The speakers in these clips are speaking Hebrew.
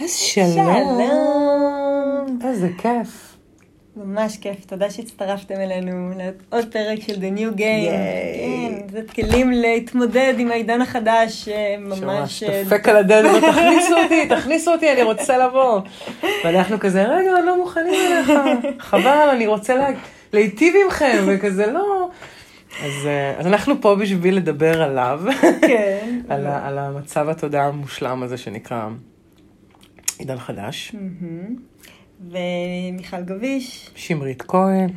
איזה שלום. שלום. איזה כיף. ממש כיף, תודה שהצטרפתם אלינו לעוד פרק של The New Game. כן, זה כלים להתמודד עם העידן החדש, אה, ממש... אה, דופק על הדלת, תכניסו אותי, תכניסו אותי, אני רוצה לבוא. ואנחנו כזה, רגע, לא מוכנים אליך, חבל, אני רוצה לה- להיטיב עמכם, וכזה, לא. אז, אה, אז אנחנו פה בשביל לדבר עליו, כן. על, על המצב התודעה המושלם הזה שנקרא עידן חדש. מהמם. ומיכל גביש, שמרית כהן,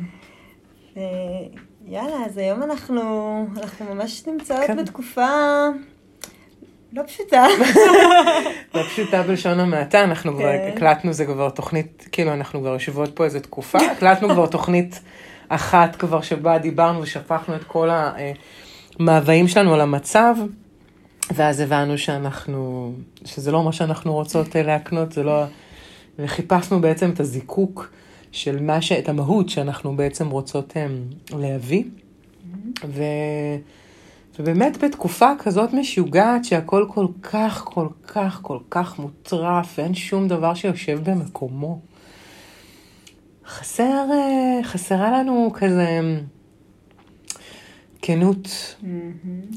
ויאללה, אז היום אנחנו, אנחנו ממש נמצאות כן. בתקופה לא פשוטה. לא פשוטה בלשון המעטה, אנחנו כבר כן. הקלטנו, זה כבר תוכנית, כאילו אנחנו כבר יושבות פה איזה תקופה, הקלטנו כבר תוכנית אחת כבר שבה דיברנו ושפכנו את כל המאוויים שלנו על המצב, ואז הבנו שאנחנו, שזה לא מה שאנחנו רוצות אה, להקנות, זה לא, וחיפשנו בעצם את הזיקוק של מה ש... את המהות שאנחנו בעצם רוצות הם, להביא. ו... ובאמת בתקופה כזאת משוגעת שהכל כל כך, כל כך, כל כך מוטרף, ואין שום דבר שיושב במקומו. חסר, אה, חסרה לנו כזה כנות,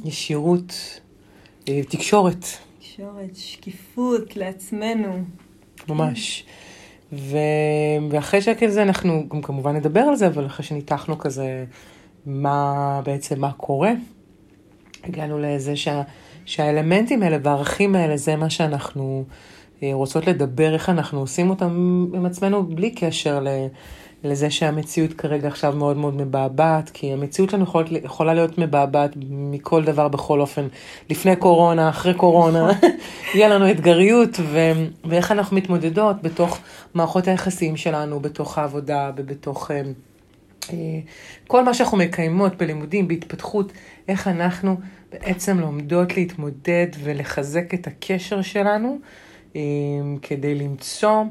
ישירות, אה, תקשורת, תקשורת, שקיפות לעצמנו. ממש. ו... ואחרי שכן זה אנחנו גם כמובן נדבר על זה, אבל אחרי שניתחנו כזה מה בעצם, מה קורה, הגענו לזה שה... שהאלמנטים האלה והערכים האלה זה מה שאנחנו אה, רוצות לדבר, איך אנחנו עושים אותם עם עצמנו בלי קשר ל... לזה שהמציאות כרגע עכשיו מאוד מאוד מבעבעת, כי המציאות שלנו יכול, יכולה להיות מבעבעת מכל דבר בכל אופן, לפני קורונה, אחרי קורונה, יהיה לנו אתגריות, ו, ואיך אנחנו מתמודדות בתוך מערכות היחסים שלנו, בתוך העבודה ובתוך אה, אה, כל מה שאנחנו מקיימות בלימודים, בהתפתחות, איך אנחנו בעצם לומדות להתמודד ולחזק את הקשר שלנו, אה, כדי למצוא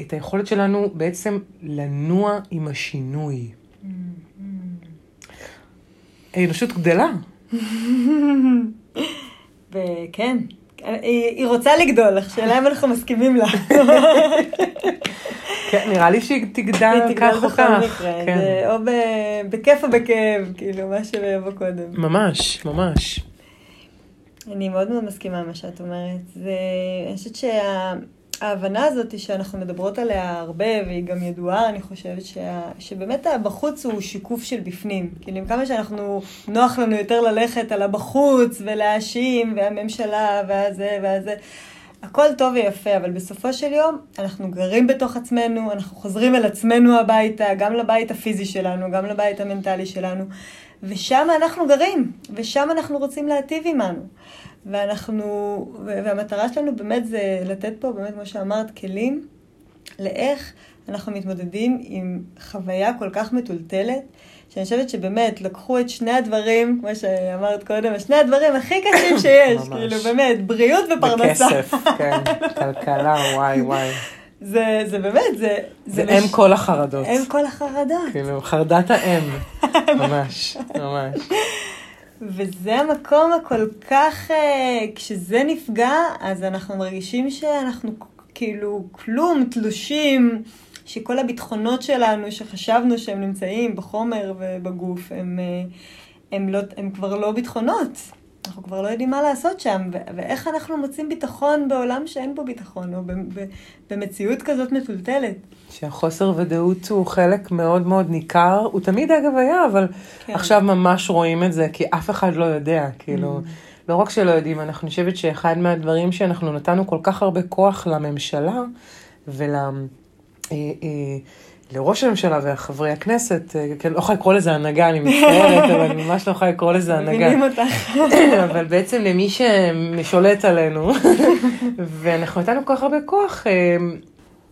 את היכולת שלנו בעצם לנוע עם השינוי. האנושות גדלה. וכן, היא, רוצה לגדול, השאלה אם אנחנו מסכימים לה. כן, נראה לי שהיא תגדל כך או כך. כן. או בכיף או בכאב, כאילו, מה שלא יבוא קודם. ממש, ממש. אני מאוד מאוד מסכימה מה שאת אומרת. זה, אני חושבת שההבנה הזאת שאנחנו מדברות עליה הרבה, והיא גם ידועה, אני חושבת שה, שבאמת הבחוץ הוא שיקוף של בפנים. כאילו, עם כמה שאנחנו, נוח לנו יותר ללכת על הבחוץ ולהאשים, והממשלה, והזה והזה. הכל טוב ויפה, אבל בסופו של יום אנחנו גרים בתוך עצמנו, אנחנו חוזרים אל עצמנו הביתה, גם לבית הפיזי שלנו, גם לבית המנטלי שלנו, ושם אנחנו גרים, ושם אנחנו רוצים להטיב עמנו. ואנחנו, והמטרה שלנו באמת זה לתת פה, באמת, כמו שאמרת, כלים לאיך אנחנו מתמודדים עם חוויה כל כך מטולטלת, שאני חושבת שבאמת לקחו את שני הדברים, כמו שאמרת קודם, שני הדברים הכי קשים שיש, ממש. כאילו באמת, בריאות ופרנסה. בכסף, כן. כלכלה, וואי וואי. זה, זה באמת, זה... זה מש- אם כל החרדות. אם כל החרדות. כאילו, חרדת האם. ממש, ממש. וזה המקום הכל כך, אה, כשזה נפגע, אז אנחנו מרגישים שאנחנו כאילו כלום, תלושים, שכל הביטחונות שלנו שחשבנו שהם נמצאים בחומר ובגוף, הם, אה, הם, לא, הם כבר לא ביטחונות. אנחנו כבר לא יודעים מה לעשות שם, ו- ואיך אנחנו מוצאים ביטחון בעולם שאין בו ביטחון, או ב- ב- במציאות כזאת מטולטלת. שהחוסר ודאות הוא חלק מאוד מאוד ניכר, הוא תמיד אגב היה, אבל כן. עכשיו ממש רואים את זה, כי אף אחד לא יודע, כאילו, Mm. לא רק שלא יודעים, אני חושבת שאחד מהדברים שאנחנו נתנו כל כך הרבה כוח לממשלה ול... אה, אה, לראש הממשלה וחברי הכנסת, אה, כן, לא יכולה לקרוא לזה הנהגה, אני מצטערת, אבל אני ממש לא יכולה לקרוא לזה הנהגה. מבינים אותך. אבל בעצם למי ששולט עלינו, ואנחנו נתנו כל כך הרבה כוח, אה,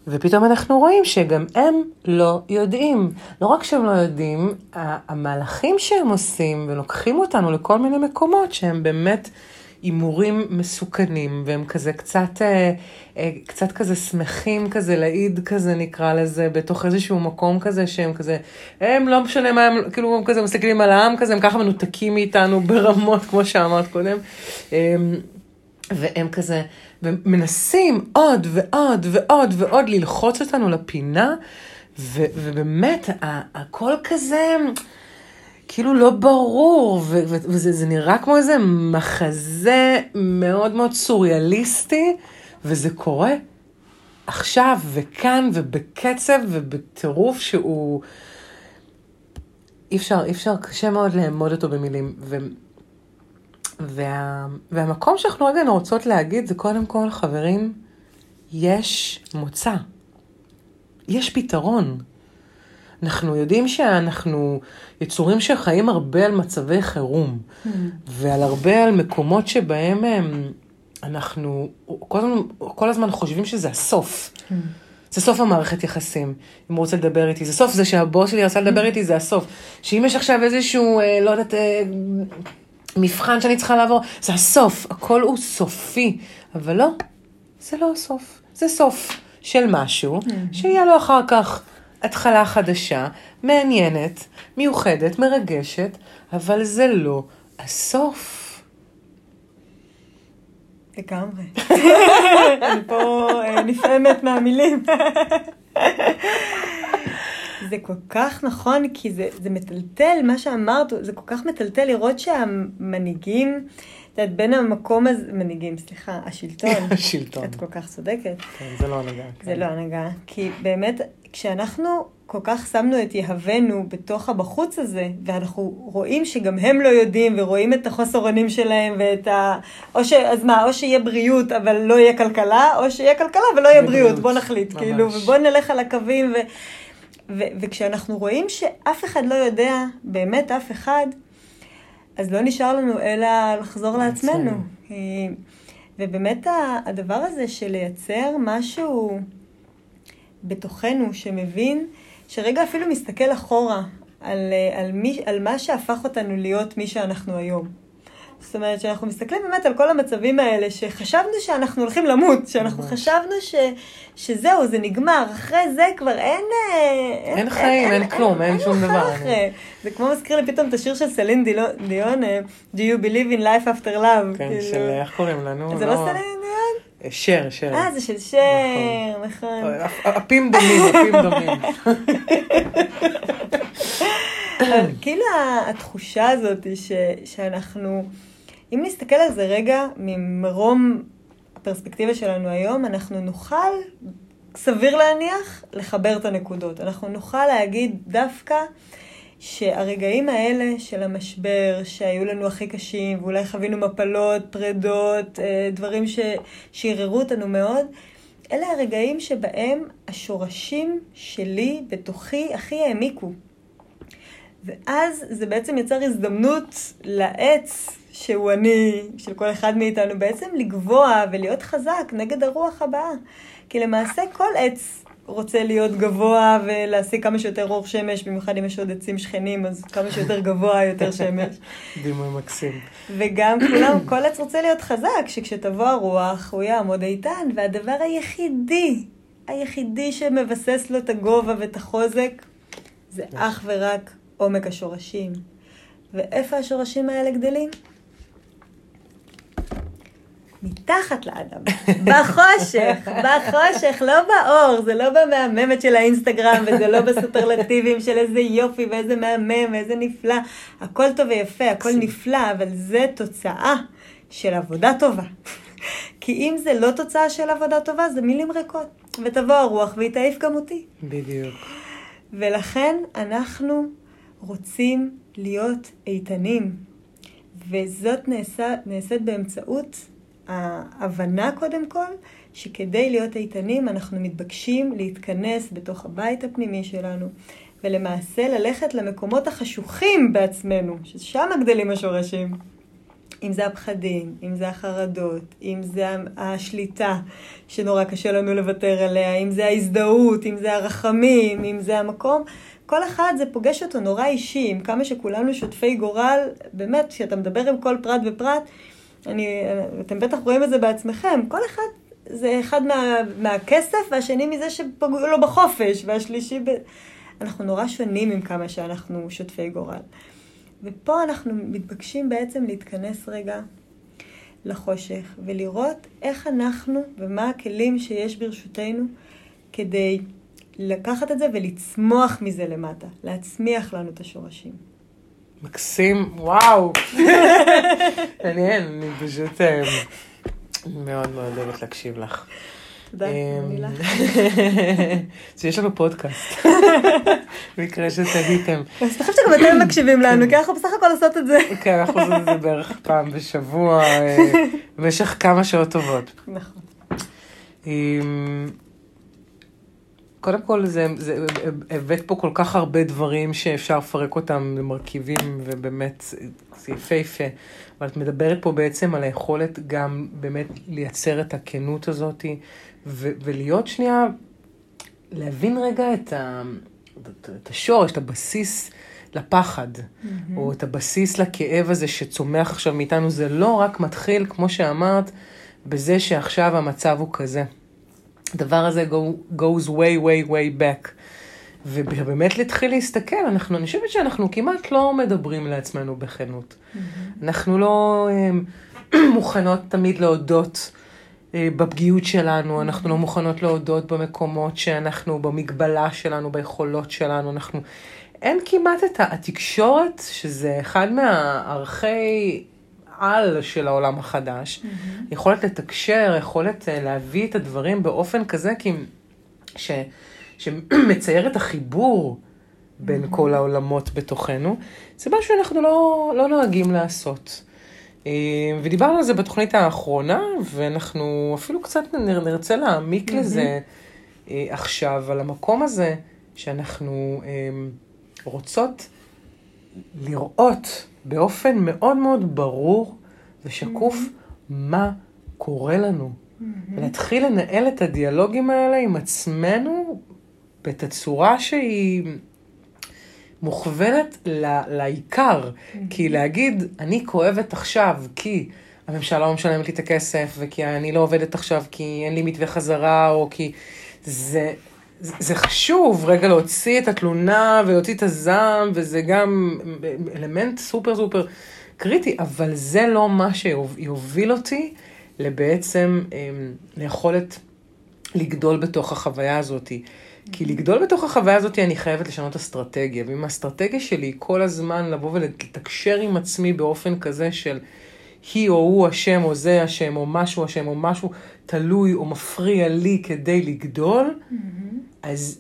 ופתאום אנחנו רואים שגם הם לא יודעים. לא רק שהם לא יודעים, המהלכים שהם עושים ולוקחים אותנו לכל מיני מקומות שהם באמת הימורים מסוכנים, והם כזה קצת, אה, אה, קצת כזה שמחים כזה, להעיד כזה נקרא לזה, בתוך איזשהו מקום כזה שהם כזה, הם לא משנה מה הם, כאילו הם כזה מסתכלים על העם כזה, הם ככה מנותקים מאיתנו ברמות, כמו שאמרת קודם. אה, והם כזה ומנסים עוד ועוד ועוד ועוד ללחוץ אותנו לפינה, ו, ובאמת, הכל כזה... כאילו לא ברור, וזה נראה כמו איזה מחזה מאוד מאוד סוריאליסטי, וזה קורה עכשיו וכאן ובקצב ובטירוף שהוא... אי אפשר, אי אפשר, קשה מאוד לאמוד אותו במילים. ו... וה... והמקום שאנחנו רגע רוצות להגיד זה קודם כל, חברים, יש מוצא. יש פתרון. אנחנו יודעים שאנחנו יצורים שחיים הרבה על מצבי חירום, mm. ועל הרבה על מקומות שבהם הם, אנחנו כל הזמן, כל הזמן חושבים שזה הסוף. Mm. זה סוף המערכת יחסים, אם הוא רוצה לדבר איתי. זה סוף זה שהבוס שלי רצה לדבר איתי, זה הסוף. שאם יש עכשיו איזשהו, אה, לא יודעת, אה, מבחן שאני צריכה לעבור, זה הסוף. הכל הוא סופי. אבל לא, זה לא הסוף. זה סוף של משהו, mm. שיהיה לו אחר כך התחלה חדשה, מעניינת, מיוחדת, מרגשת, אבל זה לא הסוף. לגמרי. אני פה אה, נפעמת מהמילים. זה כל כך נכון, כי זה, זה מטלטל, מה שאמרת, זה כל כך מטלטל לראות שהמנהיגים, את יודעת, בין המקום הזה, מנהיגים, סליחה, השלטון. השלטון. את כל כך צודקת. כן, זה לא הנהגה. זה כן. לא הנהגה, כי באמת, כשאנחנו כל כך שמנו את יהבנו בתוך הבחוץ הזה, ואנחנו רואים שגם הם לא יודעים, ורואים את החוסר אונים שלהם, ואת ה... או ש... אז מה, או שיהיה בריאות, אבל לא יהיה כלכלה, או שיהיה כלכלה ולא יהיה בריאות, בוא נחליט, ממש. כאילו, ובוא נלך על הקווים, ו... ו... וכשאנחנו רואים שאף אחד לא יודע, באמת אף אחד, אז לא נשאר לנו אלא לחזור לעצמנו. ובאמת הדבר הזה של לייצר משהו בתוכנו שמבין, שרגע אפילו מסתכל אחורה על, על, מי, על מה שהפך אותנו להיות מי שאנחנו היום. זאת אומרת שאנחנו מסתכלים באמת על כל המצבים האלה, שחשבנו שאנחנו הולכים למות, שאנחנו חשבנו ש, שזהו, זה נגמר, אחרי זה כבר אין... אה, אין, אין חיים, אין, אין כלום, אין, אין שום דבר. אחרי. זה כמו מזכיר לי פתאום את השיר של סלין דיון, אה, Do you believe in life after love? כן, כאילו... של איך קוראים לנו? זה לא, לא סלין דיון? שר, שר. אה, זה של שר, נכון. אפים דומים, אפים דומים. כאילו התחושה הזאת שאנחנו... אם נסתכל על זה רגע ממרום הפרספקטיבה שלנו היום, אנחנו נוכל, סביר להניח, לחבר את הנקודות. אנחנו נוכל להגיד דווקא שהרגעים האלה של המשבר, שהיו לנו הכי קשים, ואולי חווינו מפלות, פרדות, אה, דברים שערערו אותנו מאוד, אלה הרגעים שבהם השורשים שלי בתוכי הכי העמיקו. ואז זה בעצם יצר הזדמנות לעץ שהוא אני, של כל אחד מאיתנו, בעצם לגבוה ולהיות חזק נגד הרוח הבאה. כי למעשה כל עץ רוצה להיות גבוה ולהשיג כמה שיותר אור שמש, במיוחד אם יש עוד עצים שכנים, אז כמה שיותר גבוה יותר שמש. דימוי מקסים. וגם כולם, כל עץ רוצה להיות חזק, שכשתבוא הרוח הוא יעמוד איתן, והדבר היחידי, היחידי שמבסס לו את הגובה ואת החוזק, זה אך ורק עומק השורשים. ואיפה השורשים האלה גדלים? מתחת לאדם, בחושך, בחושך, לא באור, זה לא במהממת של האינסטגרם, וזה לא בסופרלטיבים של איזה יופי ואיזה מהמם ואיזה נפלא. הכל טוב ויפה, הכל נפלא, אבל זה תוצאה של עבודה טובה. כי אם זה לא תוצאה של עבודה טובה, זה מילים ריקות. ותבוא הרוח והיא תעיף גם אותי. בדיוק. ולכן אנחנו רוצים להיות איתנים, וזאת נעשה, נעשית באמצעות ההבנה קודם כל, שכדי להיות איתנים אנחנו מתבקשים להתכנס בתוך הבית הפנימי שלנו, ולמעשה ללכת למקומות החשוכים בעצמנו, ששם גדלים השורשים. אם זה הפחדים, אם זה החרדות, אם זה השליטה שנורא קשה לנו לוותר עליה, אם זה ההזדהות, אם זה הרחמים, אם זה המקום, כל אחד זה פוגש אותו נורא אישי, עם כמה שכולנו שותפי גורל, באמת, כשאתה מדבר עם כל פרט ופרט, אני, אתם בטח רואים את זה בעצמכם, כל אחד זה אחד מה, מהכסף, והשני מזה שפגעו לו בחופש, והשלישי ב... אנחנו נורא שונים עם כמה שאנחנו שותפי גורל. ופה אנחנו מתבקשים בעצם להתכנס רגע לחושך ולראות איך אנחנו ומה הכלים שיש ברשותנו כדי לקחת את זה ולצמוח מזה למטה, להצמיח לנו את השורשים. מקסים, וואו. מעניין, אני פשוט אה, מאוד מאוד אוהבת להקשיב לך. תודה, אני לך. אז יש לנו פודקאסט, במקרה שתהיתם. אז אתה חושב שגם אתם מקשיבים לנו, כי אנחנו בסך הכל עושות את זה. כן, אנחנו עושים את זה בערך פעם בשבוע, אה, במשך כמה שעות טובות. נכון. קודם כל, זה, זה, הבאת פה כל כך הרבה דברים שאפשר לפרק אותם למרכיבים, ובאמת, זה יפהפה. אבל את מדברת פה בעצם על היכולת גם באמת לייצר את הכנות הזאת, ו- ולהיות שנייה, להבין רגע את, ה- את השורש, את הבסיס לפחד, mm-hmm. או את הבסיס לכאב הזה שצומח עכשיו מאיתנו. זה לא רק מתחיל, כמו שאמרת, בזה שעכשיו המצב הוא כזה. הדבר הזה go, goes way way way back. ובאמת להתחיל להסתכל, אנחנו, אני חושבת שאנחנו כמעט לא מדברים לעצמנו בכנות. Mm-hmm. אנחנו לא um, מוכנות תמיד להודות uh, בפגיעות שלנו. אנחנו לא מוכנות להודות במקומות שאנחנו, במגבלה שלנו, ביכולות שלנו, אנחנו... אין כמעט את התקשורת, שזה אחד מהערכי על של העולם החדש. Mm-hmm. יכולת לתקשר, יכולת uh, להביא את הדברים באופן כזה, כי... ש... שמצייר את החיבור בין mm-hmm. כל העולמות בתוכנו, זה משהו שאנחנו לא, לא נוהגים לעשות. אה, ודיברנו על זה בתוכנית האחרונה, ואנחנו אפילו קצת נרצה להעמיק mm-hmm. לזה אה, עכשיו, על המקום הזה שאנחנו אה, רוצות לראות באופן מאוד מאוד ברור ושקוף mm-hmm. מה קורה לנו. Mm-hmm. ולהתחיל לנהל את הדיאלוגים האלה עם עצמנו בתצורה שהיא מוכוונת לעיקר. Mm-hmm. כי להגיד, אני כואבת עכשיו כי הממשלה לא משלמת לי את הכסף, וכי אני לא עובדת עכשיו כי אין לי מתווה חזרה, או כי זה... זה חשוב רגע להוציא את התלונה ולהוציא את הזעם, וזה גם אלמנט סופר סופר קריטי, אבל זה לא מה שיוביל אותי לבעצם אמ, ליכולת לגדול בתוך החוויה הזאת. כי לגדול בתוך החוויה הזאת אני חייבת לשנות אסטרטגיה, ואם האסטרטגיה שלי היא כל הזמן לבוא ולתקשר עם עצמי באופן כזה של היא או הוא אשם או זה אשם או משהו אשם או משהו תלוי או מפריע לי כדי לגדול, mm-hmm. אז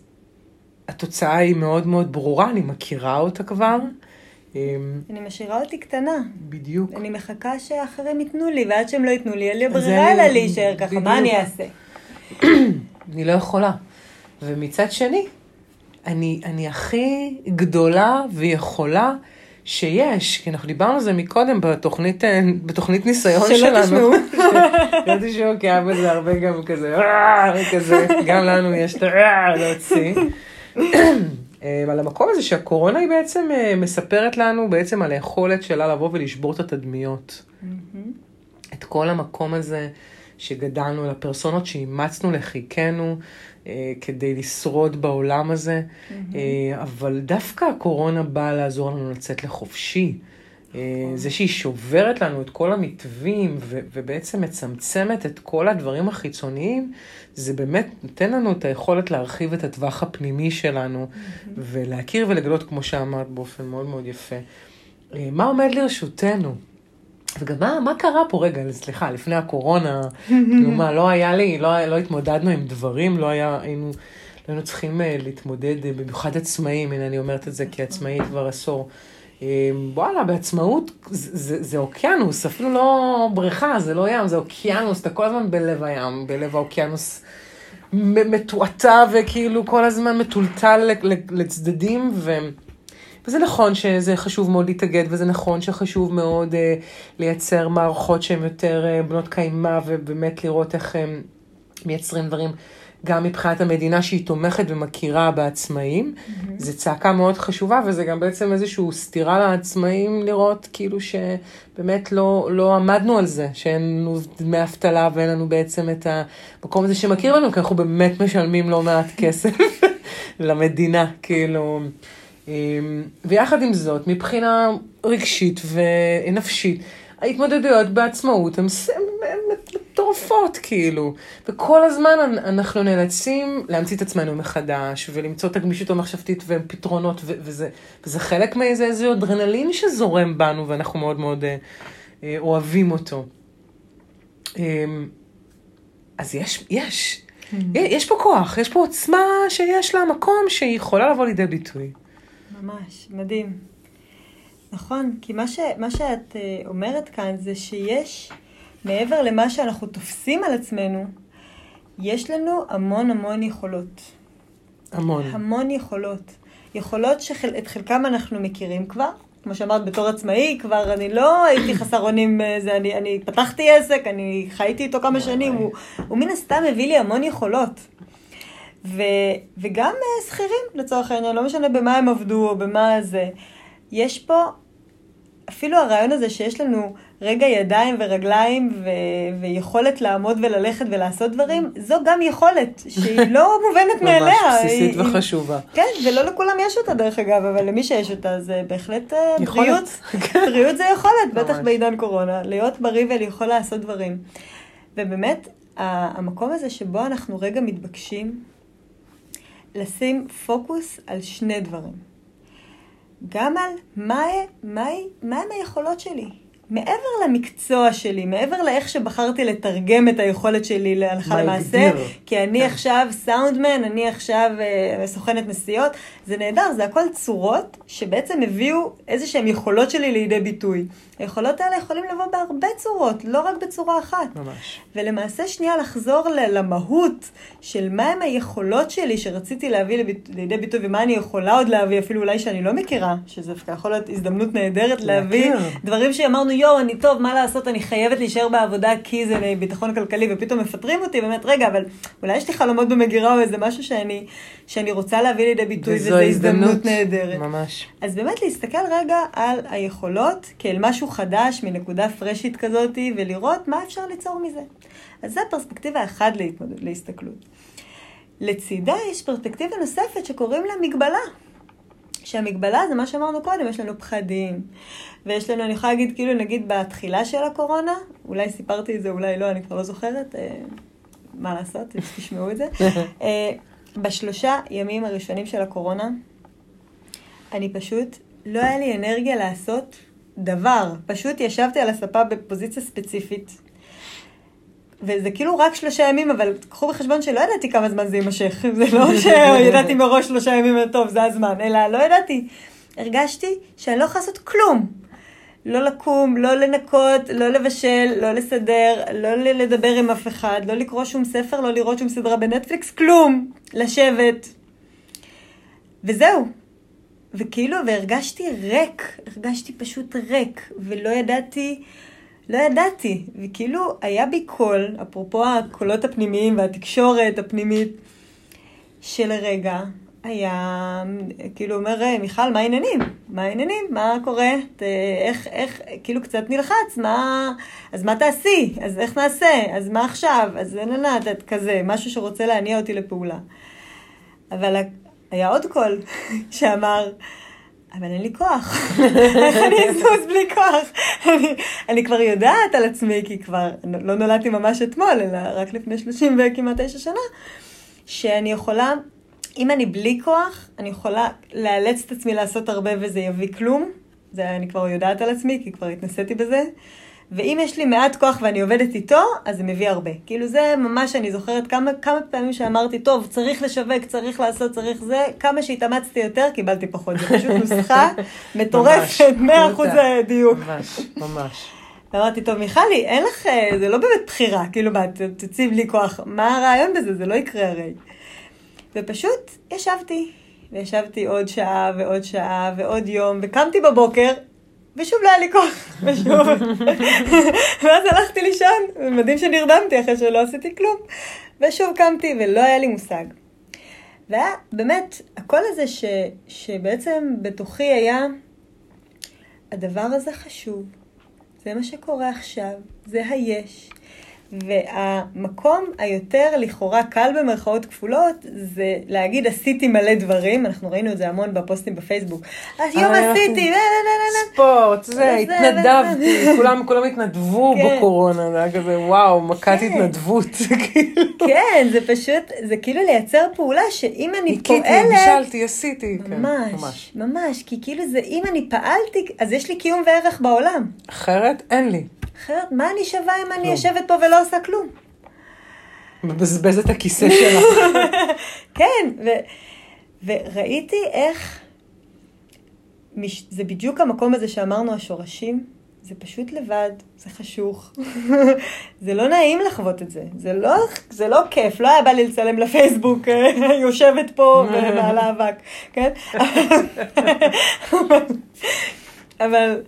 התוצאה היא מאוד מאוד ברורה, אני מכירה אותה כבר. אמ, אני משאירה אותי קטנה. בדיוק. אני מחכה שאחרים ייתנו לי, ועד שהם לא ייתנו לי, אין לי ברירה אלא להישאר ככה, מה אני אעשה? אני לא יכולה. ומצד שני, אני, אני הכי גדולה ויכולה שיש, כי אנחנו דיברנו על זה מקודם בתוכנית, אה, בתוכנית ניסיון שלא שלנו. שלא תשמעו. שלא תשמעו, כי היה בזה הרבה גם כזה, כזה, גם לנו יש את ה... להוציא. אה, על המקום הזה שהקורונה היא בעצם אה, מספרת לנו בעצם על היכולת שלה לבוא ולשבור את התדמיות. את כל המקום הזה שגדלנו, לפרסונות שאימצנו לחיקנו, אה, כדי לשרוד בעולם הזה, mm-hmm. אה, אבל דווקא הקורונה באה לעזור לנו לצאת לחופשי. אה, נכון. זה שהיא שוברת לנו את כל המתווים ו- ובעצם מצמצמת את כל הדברים החיצוניים, זה באמת נותן לנו את היכולת להרחיב את הטווח הפנימי שלנו mm-hmm. ולהכיר ולגלות, כמו שאמרת, באופן מאוד מאוד יפה. מה עומד לרשותנו? וגם מה, מה קרה פה, רגע, סליחה, לפני הקורונה, כאילו מה, לא היה לי, לא, לא התמודדנו עם דברים, לא היה, היינו, לא היינו צריכים uh, להתמודד, uh, במיוחד עצמאים, הנה אני אומרת את זה כעצמאי כבר עשור. Uh, וואלה, בעצמאות זה, זה, זה אוקיינוס, אפילו לא בריכה, זה לא ים, זה אוקיינוס, אתה כל הזמן בלב הים, בלב האוקיינוס מתועתע וכאילו כל הזמן מטולטל לצדדים, ו... וזה נכון שזה חשוב מאוד להתאגד, וזה נכון שחשוב מאוד אה, לייצר מערכות שהן יותר אה, בנות קיימא, ובאמת לראות איך הם מייצרים דברים. גם מבחינת המדינה שהיא תומכת ומכירה בעצמאים. Mm-hmm. זו צעקה מאוד חשובה, וזה גם בעצם איזושהי סתירה לעצמאים לראות כאילו שבאמת לא, לא עמדנו על זה, שאין לנו דמי אבטלה ואין לנו בעצם את המקום הזה שמכיר לנו, כי אנחנו באמת משלמים לא מעט כסף למדינה, כאילו. אמ, ויחד עם זאת, מבחינה רגשית ונפשית, ההתמודדויות בעצמאות הן מטורפות, כאילו. וכל הזמן אנחנו נאלצים להמציא את עצמנו מחדש, ולמצוא את הגמישות המחשבתית ופתרונות, וזה, וזה חלק מאיזה איזה אדרנלין שזורם בנו, ואנחנו מאוד מאוד אה, אה, אוהבים אותו. אה, אז יש, יש. Mm. יש פה כוח, יש פה עוצמה שיש לה מקום שהיא יכולה לבוא לידי ביטוי. ממש, מדהים. נכון, כי מה, ש, מה שאת uh, אומרת כאן זה שיש, מעבר למה שאנחנו תופסים על עצמנו, יש לנו המון המון יכולות. המון. המון יכולות. יכולות שאת חלקם אנחנו מכירים כבר, כמו שאמרת, בתור עצמאי, כבר אני לא הייתי חסר אונים, אה, זה, אני, אני פתחתי עסק, אני חייתי איתו כמה שנים, הוא, הוא מן הסתם הביא לי המון יכולות. ו, וגם אה, שכירים, לצורך העניין, לא משנה במה הם עבדו או במה זה. יש פה אפילו הרעיון הזה שיש לנו רגע ידיים ורגליים ו- ויכולת לעמוד וללכת ולעשות דברים, זו גם יכולת שהיא לא מובנת מאליה. ממש בסיסית היא, וחשובה. כן, ולא לכולם יש אותה דרך אגב, אבל למי שיש אותה זה בהחלט אה, יכולת. בריאות. כן. בריאות זה יכולת, בטח בעידן קורונה. להיות בריא וליכול לעשות דברים. ובאמת, המקום הזה שבו אנחנו רגע מתבקשים לשים פוקוס על שני דברים. גם על מה, מה, מה הם היכולות שלי. מעבר למקצוע שלי, מעבר לאיך שבחרתי לתרגם את היכולת שלי להלכה למעשה, כי אני כן. עכשיו סאונדמן, אני עכשיו uh, סוכנת נסיעות, זה נהדר, זה הכל צורות שבעצם הביאו איזה שהן יכולות שלי לידי ביטוי. היכולות האלה יכולים לבוא בהרבה צורות, לא רק בצורה אחת. ממש. ולמעשה שנייה לחזור למהות של מהם היכולות שלי שרציתי להביא לביט... לידי ביטוי ומה אני יכולה עוד להביא, אפילו אולי שאני לא מכירה, שזה יכול להיות הזדמנות נהדרת להביא דברים שאמרנו, יואו, אני טוב, מה לעשות, אני חייבת להישאר בעבודה כי זה ביטחון כלכלי, ופתאום מפטרים אותי, באמת, רגע, אבל אולי יש לי חלומות במגירה או איזה משהו שאני, שאני רוצה להביא לידי ביטוי, וזו הזדמנות, הזדמנות נהדרת. ממש. אז באמת להסתכל רגע על היכולות כאל משהו חדש, מנקודה פרשית כזאת, ולראות מה אפשר ליצור מזה. אז זו פרספקטיבה אחת להתמודד, להסתכלות. לצידה יש פרספקטיבה נוספת שקוראים לה מגבלה. שהמגבלה זה מה שאמרנו קודם, יש לנו פחדים, ויש לנו, אני יכולה להגיד, כאילו נגיד בתחילה של הקורונה, אולי סיפרתי את זה, אולי לא, אני כבר לא זוכרת, אה, מה לעשות, תשמעו את זה. אה, בשלושה ימים הראשונים של הקורונה, אני פשוט, לא היה לי אנרגיה לעשות דבר. פשוט ישבתי על הספה בפוזיציה ספציפית. וזה כאילו רק שלושה ימים, אבל קחו בחשבון שלא ידעתי כמה זמן זה יימשך. זה לא שידעתי מראש שלושה ימים, טוב, זה הזמן, אלא לא ידעתי. הרגשתי שאני לא יכולה לעשות כלום. לא לקום, לא לנקות, לא לבשל, לא לסדר, לא לדבר עם אף אחד, לא לקרוא שום ספר, לא לראות שום סדרה בנטפליקס, כלום. לשבת. וזהו. וכאילו, והרגשתי ריק, הרגשתי פשוט ריק, ולא ידעתי, לא ידעתי. וכאילו, היה בי קול, אפרופו הקולות הפנימיים והתקשורת הפנימית, שלרגע היה, כאילו אומר, מיכל, מה העניינים? מה העניינים? מה קורה? ת, איך, איך, כאילו קצת נלחץ, מה, אז מה תעשי? אז איך נעשה? אז מה עכשיו? אז אין ענת, את כזה, משהו שרוצה להניע אותי לפעולה. אבל היה עוד קול שאמר, אבל אין לי כוח. איך אני אזוז בלי כוח? אני, אני כבר יודעת על עצמי, כי כבר לא נולדתי ממש אתמול, אלא רק לפני 30 וכמעט 9 שנה, שאני יכולה, אם אני בלי כוח, אני יכולה לאלץ את עצמי לעשות הרבה וזה יביא כלום. זה אני כבר יודעת על עצמי, כי כבר התנסיתי בזה. ואם יש לי מעט כוח ואני עובדת איתו, אז זה מביא הרבה. כאילו זה ממש, אני זוכרת כמה, כמה פעמים שאמרתי, טוב, צריך לשווק, צריך לעשות, צריך זה, כמה שהתאמצתי יותר, קיבלתי פחות. זה פשוט נוסחה מטורפת, 100% דיוק. ממש, ממש. אמרתי, טוב, מיכלי, אין לך, זה לא באמת בחירה, כאילו, מה, תציב לי כוח, מה הרעיון בזה? זה לא יקרה הרי. ופשוט ישבתי, וישבתי עוד שעה ועוד שעה ועוד יום, וקמתי בבוקר, ושוב לא היה לי כוח, ושוב. ואז הלכתי לישון, מדהים שנרדמתי אחרי שלא עשיתי כלום. ושוב קמתי ולא היה לי מושג. והיה באמת, הקול הזה ש, שבעצם בתוכי היה, הדבר הזה חשוב, זה מה שקורה עכשיו, זה היש. והמקום היותר לכאורה קל במרכאות כפולות זה להגיד עשיתי מלא דברים, אנחנו ראינו את זה המון בפוסטים בפייסבוק. היום אה, עשיתי, לה, לה, לה. ספורט, זה, התנדבתי, כולם כולם התנדבו כן. בקורונה, זה היה כזה וואו, מכת כן. התנדבות. כן, זה פשוט, זה כאילו לייצר פעולה שאם אני ניקיתי, פועלת... בישלתי, עשיתי, כן, ממש, ממש, כי כאילו זה, אם אני פעלתי, אז יש לי קיום וערך בעולם. אחרת אין לי. אחרת, מה אני שווה אם אני. יושבת פה ולא עושה כלום? מבזבז את הכיסא שלך. כן, ו, וראיתי איך, מש, זה בדיוק המקום הזה שאמרנו, השורשים, זה פשוט לבד, זה חשוך. זה לא נעים לחוות את זה, זה לא, זה לא כיף, לא היה בא לי לצלם לפייסבוק, יושבת פה ומעלה אבק, כן? אבל, אבל,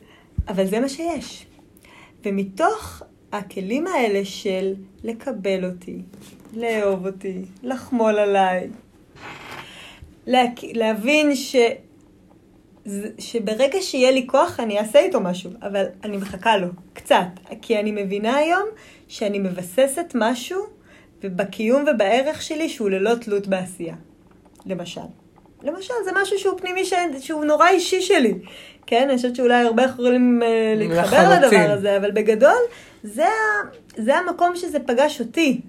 אבל זה מה שיש. ומתוך הכלים האלה של לקבל אותי, לאהוב אותי, לחמול עליי, להק... להבין ש... שברגע שיהיה לי כוח אני אעשה איתו משהו, אבל אני מחכה לו, קצת. כי אני מבינה היום שאני מבססת משהו בקיום ובערך שלי שהוא ללא תלות בעשייה. למשל. למשל, זה משהו שהוא פנימי, ש... שהוא נורא אישי שלי. כן, אני חושבת שאולי הרבה יכולים אה, להתחבר. לדבר הזה, אבל בגדול, זה. זה המקום שזה פגש אותי.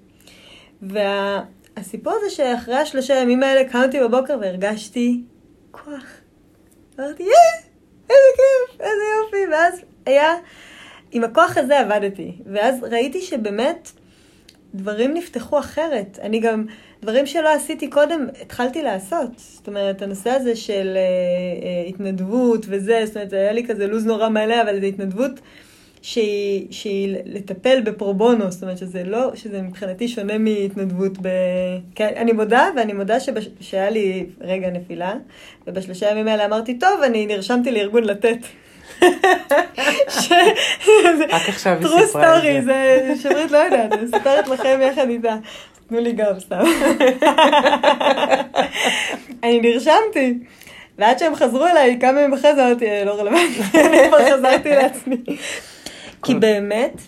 והסיפור הזה שאחרי השלושה ימים האלה קמתי בבוקר והרגשתי כוח. אמרתי, יא, איזה כיף, איזה יופי. ואז היה, עם הכוח הזה עבדתי. ואז ראיתי שבאמת דברים נפתחו אחרת. אני גם, דברים שלא עשיתי קודם, התחלתי לעשות. זאת אומרת, הנושא הזה של אה, אה, התנדבות וזה, זאת אומרת, היה לי כזה לו"ז נורא מלא, אבל זו התנדבות שהיא, שהיא לטפל בפרובונו, זאת אומרת שזה לא, שזה מבחינתי שונה מהתנדבות ב... כן, אני מודה, ואני מודה שבש, שהיה לי רגע נפילה, ובשלושה ימים האלה אמרתי, טוב, אני נרשמתי לארגון לתת. רק עכשיו היא סיפרה את story, זה. זה שמרית לא יודעת, אני מספרת לכם יחד איתה. תנו לי גם סתם. אני נרשמתי. ועד שהם חזרו אליי, כמה ימים אחרי זה אמרתי, "אה, לא רלוונטי, אני כבר חזרתי לעצמי. כי באמת,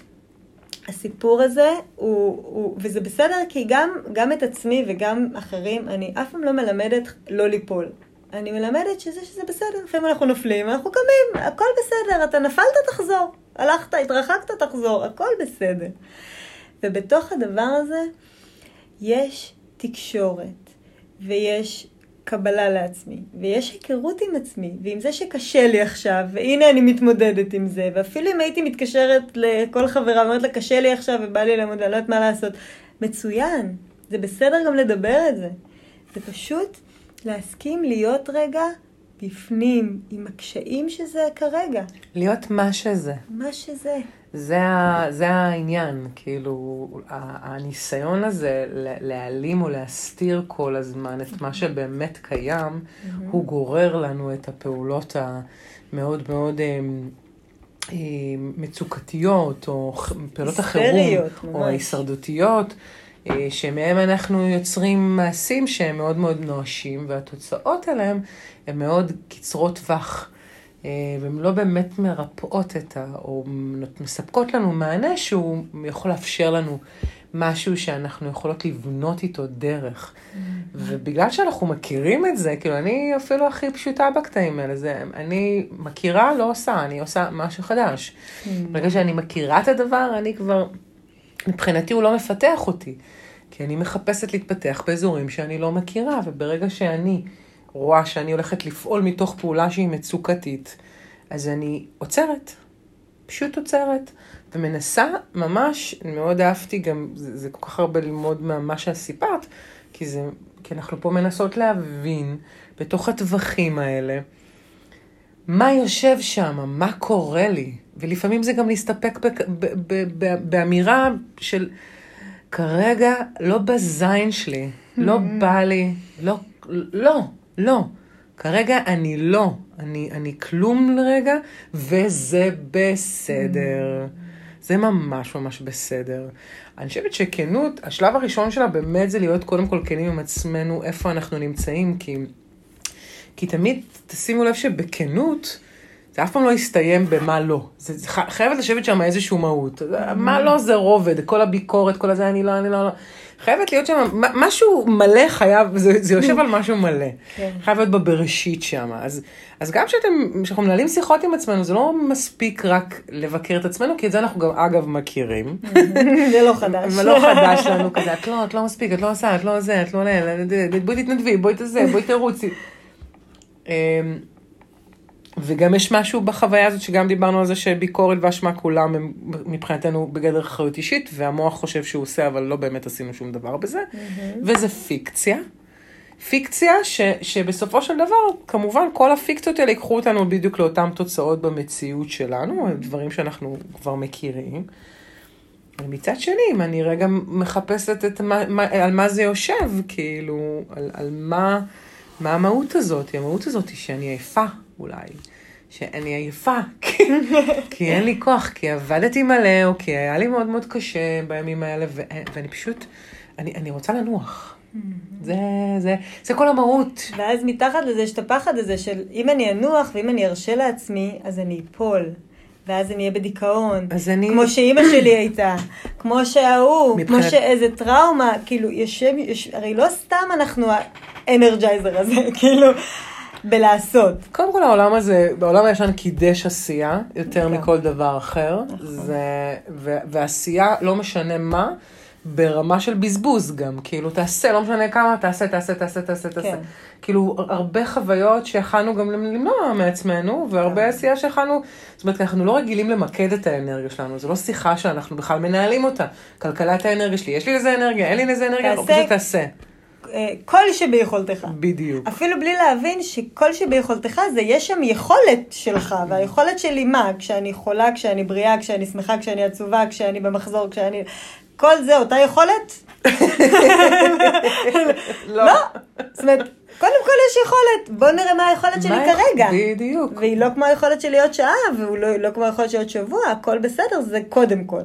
הסיפור הזה הוא, הוא, וזה בסדר, כי גם, גם את עצמי וגם אחרים, אני אף פעם לא מלמדת לא ליפול. אני מלמדת שזה, שזה בסדר, לפעמים אנחנו נופלים, אנחנו קמים, הכל בסדר, אתה נפלת, תחזור. הלכת, התרחקת, תחזור, הכל בסדר. ובתוך הדבר הזה יש תקשורת, ויש קבלה לעצמי, ויש היכרות עם עצמי, ועם זה שקשה לי עכשיו, והנה אני מתמודדת עם זה, ואפילו אם הייתי מתקשרת לכל חברה ואומרת לה, קשה לי עכשיו ובא לי לעמוד, אני לא יודעת מה לעשות, מצוין, זה בסדר גם לדבר את זה. זה פשוט להסכים להיות רגע בפנים, עם הקשיים שזה כרגע, להיות מה שזה. מה שזה. זה, ה, זה העניין, כאילו, הניסיון הזה להעלים או להסתיר כל הזמן את מה שבאמת קיים, הוא גורר לנו את הפעולות המאוד מאוד אה, אה, מצוקתיות, או פעולות החירום, או. ההישרדותיות, שמהם אנחנו יוצרים מעשים שהם מאוד מאוד נואשים, והתוצאות עליהם הן מאוד קצרות טווח. אה, והן לא באמת מרפאות את ה... או מספקות לנו מענה שהוא יכול לאפשר לנו משהו שאנחנו יכולות לבנות איתו דרך. ובגלל שאנחנו מכירים את זה, כאילו, אני אפילו הכי פשוטה בקטעים האלה, זה, אני מכירה, לא עושה, אני עושה משהו חדש. ברגע שאני מכירה את הדבר, אני כבר, מבחינתי הוא לא מפתח אותי. כי אני מחפשת להתפתח באזורים שאני לא מכירה, וברגע שאני רואה שאני הולכת לפעול מתוך פעולה שהיא מצוקתית, אז אני עוצרת, פשוט עוצרת, ומנסה ממש, מאוד אהבתי גם, זה, זה כל כך הרבה ללמוד ממה שסיפרת, כי, כי אנחנו פה מנסות להבין בתוך הטווחים האלה, מה יושב שם, מה קורה לי, ולפעמים זה גם להסתפק ב, ב, ב, ב, באמירה של כרגע לא בזין שלי, לא בא לי, לא, לא, לא. כרגע אני לא, אני, אני כלום לרגע, וזה בסדר. זה ממש ממש בסדר. אני חושבת שכנות, השלב הראשון שלה באמת זה להיות קודם כל כנים עם עצמנו, איפה אנחנו נמצאים, כי, כי תמיד תשימו לב שבכנות, זה אף פעם לא יסתיים במה לא. זה, זה ח- חייבת לשבת שם איזשהו מהות. מה לא זה רובד, כל הביקורת, כל הזה, אני לא, אני לא, לא. חייבת להיות שם, משהו מלא חייב, זה, זה יושב על משהו מלא. כן. חייב להיות בבראשית שם. אז, אז גם כשאתם, כשאנחנו מנהלים שיחות עם עצמנו, זה לא מספיק רק לבקר את עצמנו, כי את זה אנחנו גם אגב מכירים. זה לא חדש. אבל לא חדש לנו כזה, את לא, את לא מספיק, את לא עושה, את לא זה, את לא... בואי תתנדבי, בואי תזה, בואי תרוצי. אמ, וגם יש משהו בחוויה הזאת שגם דיברנו על זה שביקורת ואשמה כולם הם מבחינתנו בגדר אחריות אישית, והמוח חושב שהוא עושה, אבל לא באמת עשינו שום דבר בזה, וזה פיקציה. פיקציה ש, שבסופו של דבר, כמובן, כל הפיקציות האלה ייקחו אותנו בדיוק לאותן תוצאות במציאות שלנו, דברים שאנחנו כבר מכירים. ומצד שני, אם אני רגע מחפשת את מה, מה, על מה זה יושב, כאילו, על, על מה, מה המהות הזאת, המהות הזאת היא שאני עייפה, אולי. שאני עייפה, כי, אין לי כוח, כי עבדתי מלא, או כי היה לי מאוד מאוד קשה בימים האלה, ו, ואני פשוט, אני, אני רוצה לנוח. זה, זה, זה כל המהות. ואז מתחת לזה יש את הפחד הזה של אם אני אנוח ואם אני ארשה לעצמי, אז אני אפול. ואז אני אהיה בדיכאון. אז אני- כמו שאימא שלי הייתה, כמו שההוא, כמו מבחינת- שאיזה טראומה, כאילו, יושב, יש, הרי לא סתם אנחנו האנרג'ייזר הזה, כאילו, בלעשות. קודם כל העולם הזה, בעולם הישן קידש עשייה יותר נכון. מכל דבר אחר. זה, ו, ועשייה, לא משנה מה, ברמה של בזבוז גם. כאילו, תעשה, לא משנה כמה, תעשה, תעשה, תעשה, תעשה, תעשה. כן. כאילו, הרבה חוויות שיכלנו גם למנוע מעצמנו, והרבה כן. עשייה שיכלנו, זאת אומרת, אנחנו לא רגילים למקד את האנרגיה שלנו, זו לא שיחה שאנחנו בכלל מנהלים אותה. כלכלת האנרגיה שלי, יש לי לזה אנרגיה, אין לי לזה אנרגיה, תעשה. פשוט תעשה. אה, כל שביכולתך. בדיוק. אפילו בלי להבין שכל שביכולתך זה יש שם יכולת שלך, והיכולת שלי מה? כשאני חולה, כשאני בריאה, כשאני שמחה, כשאני עצובה, כשאני במחזור, כשאני... כל זה אותה יכולת? לא. זאת אומרת, קודם כל יש יכולת, בוא נראה מה היכולת שלי מה- כרגע. בדיוק. והיא לא כמו היכולת שלי עוד שעה, והוא לא, לא כמו היכולת שלי עוד שבוע, הכל בסדר, זה קודם כל.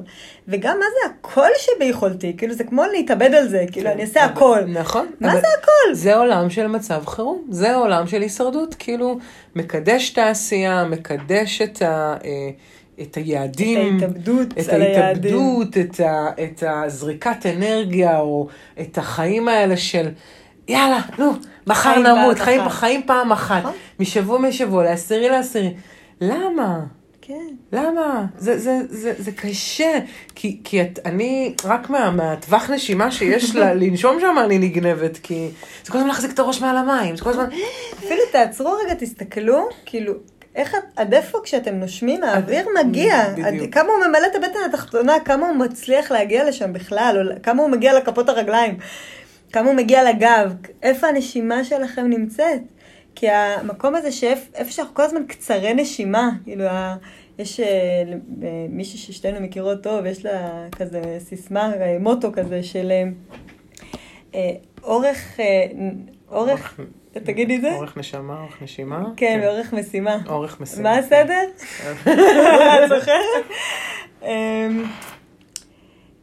וגם מה זה הכל שביכולתי? כאילו זה כמו להתאבד על זה, כאילו אני אעשה הכל. נכון. מה זה הכל? זה עולם של מצב חירום, זה עולם של הישרדות, כאילו, מקדש את העשייה, מקדש את, ה, אה, את היעדים. את ההתאבדות את. ההתאבדות, את, ה, את הזריקת אנרגיה, או את החיים האלה של, יאללה, נו, מחר נמות, חיים, אחת. חיים פעם אחת, נכון. משבוע משבוע, לעשירי לעשירי. למה? כן. למה? זה, זה, זה, זה קשה, כי, כי את, אני, רק מה, מהטווח נשימה שיש לה, לנשום שם אני נגנבת, כי זה כל הזמן להחזיק את הראש מעל המים, זה כל הזמן, אפילו תעצרו רגע, תסתכלו, כאילו, איך, עד איפה כשאתם נושמים, האוויר מגיע, בדיוק. עד, כמה הוא ממלא את הבטן התחתונה, כמה הוא מצליח להגיע לשם בכלל, או כמה הוא מגיע לכפות הרגליים, כמה הוא מגיע לגב, איפה הנשימה שלכם נמצאת. כי המקום הזה שאיפה שאנחנו כל הזמן קצרי נשימה, כאילו, יש אה, אה, מישהי ששתינו מכירות טוב, יש לה כזה סיסמה, אה, מוטו כזה של אורך, אורך, תגידי את זה? אורך נשמה, אורך נשימה. כן, באורך משימה. אורך משימה. מה הסדר? את זוכרת?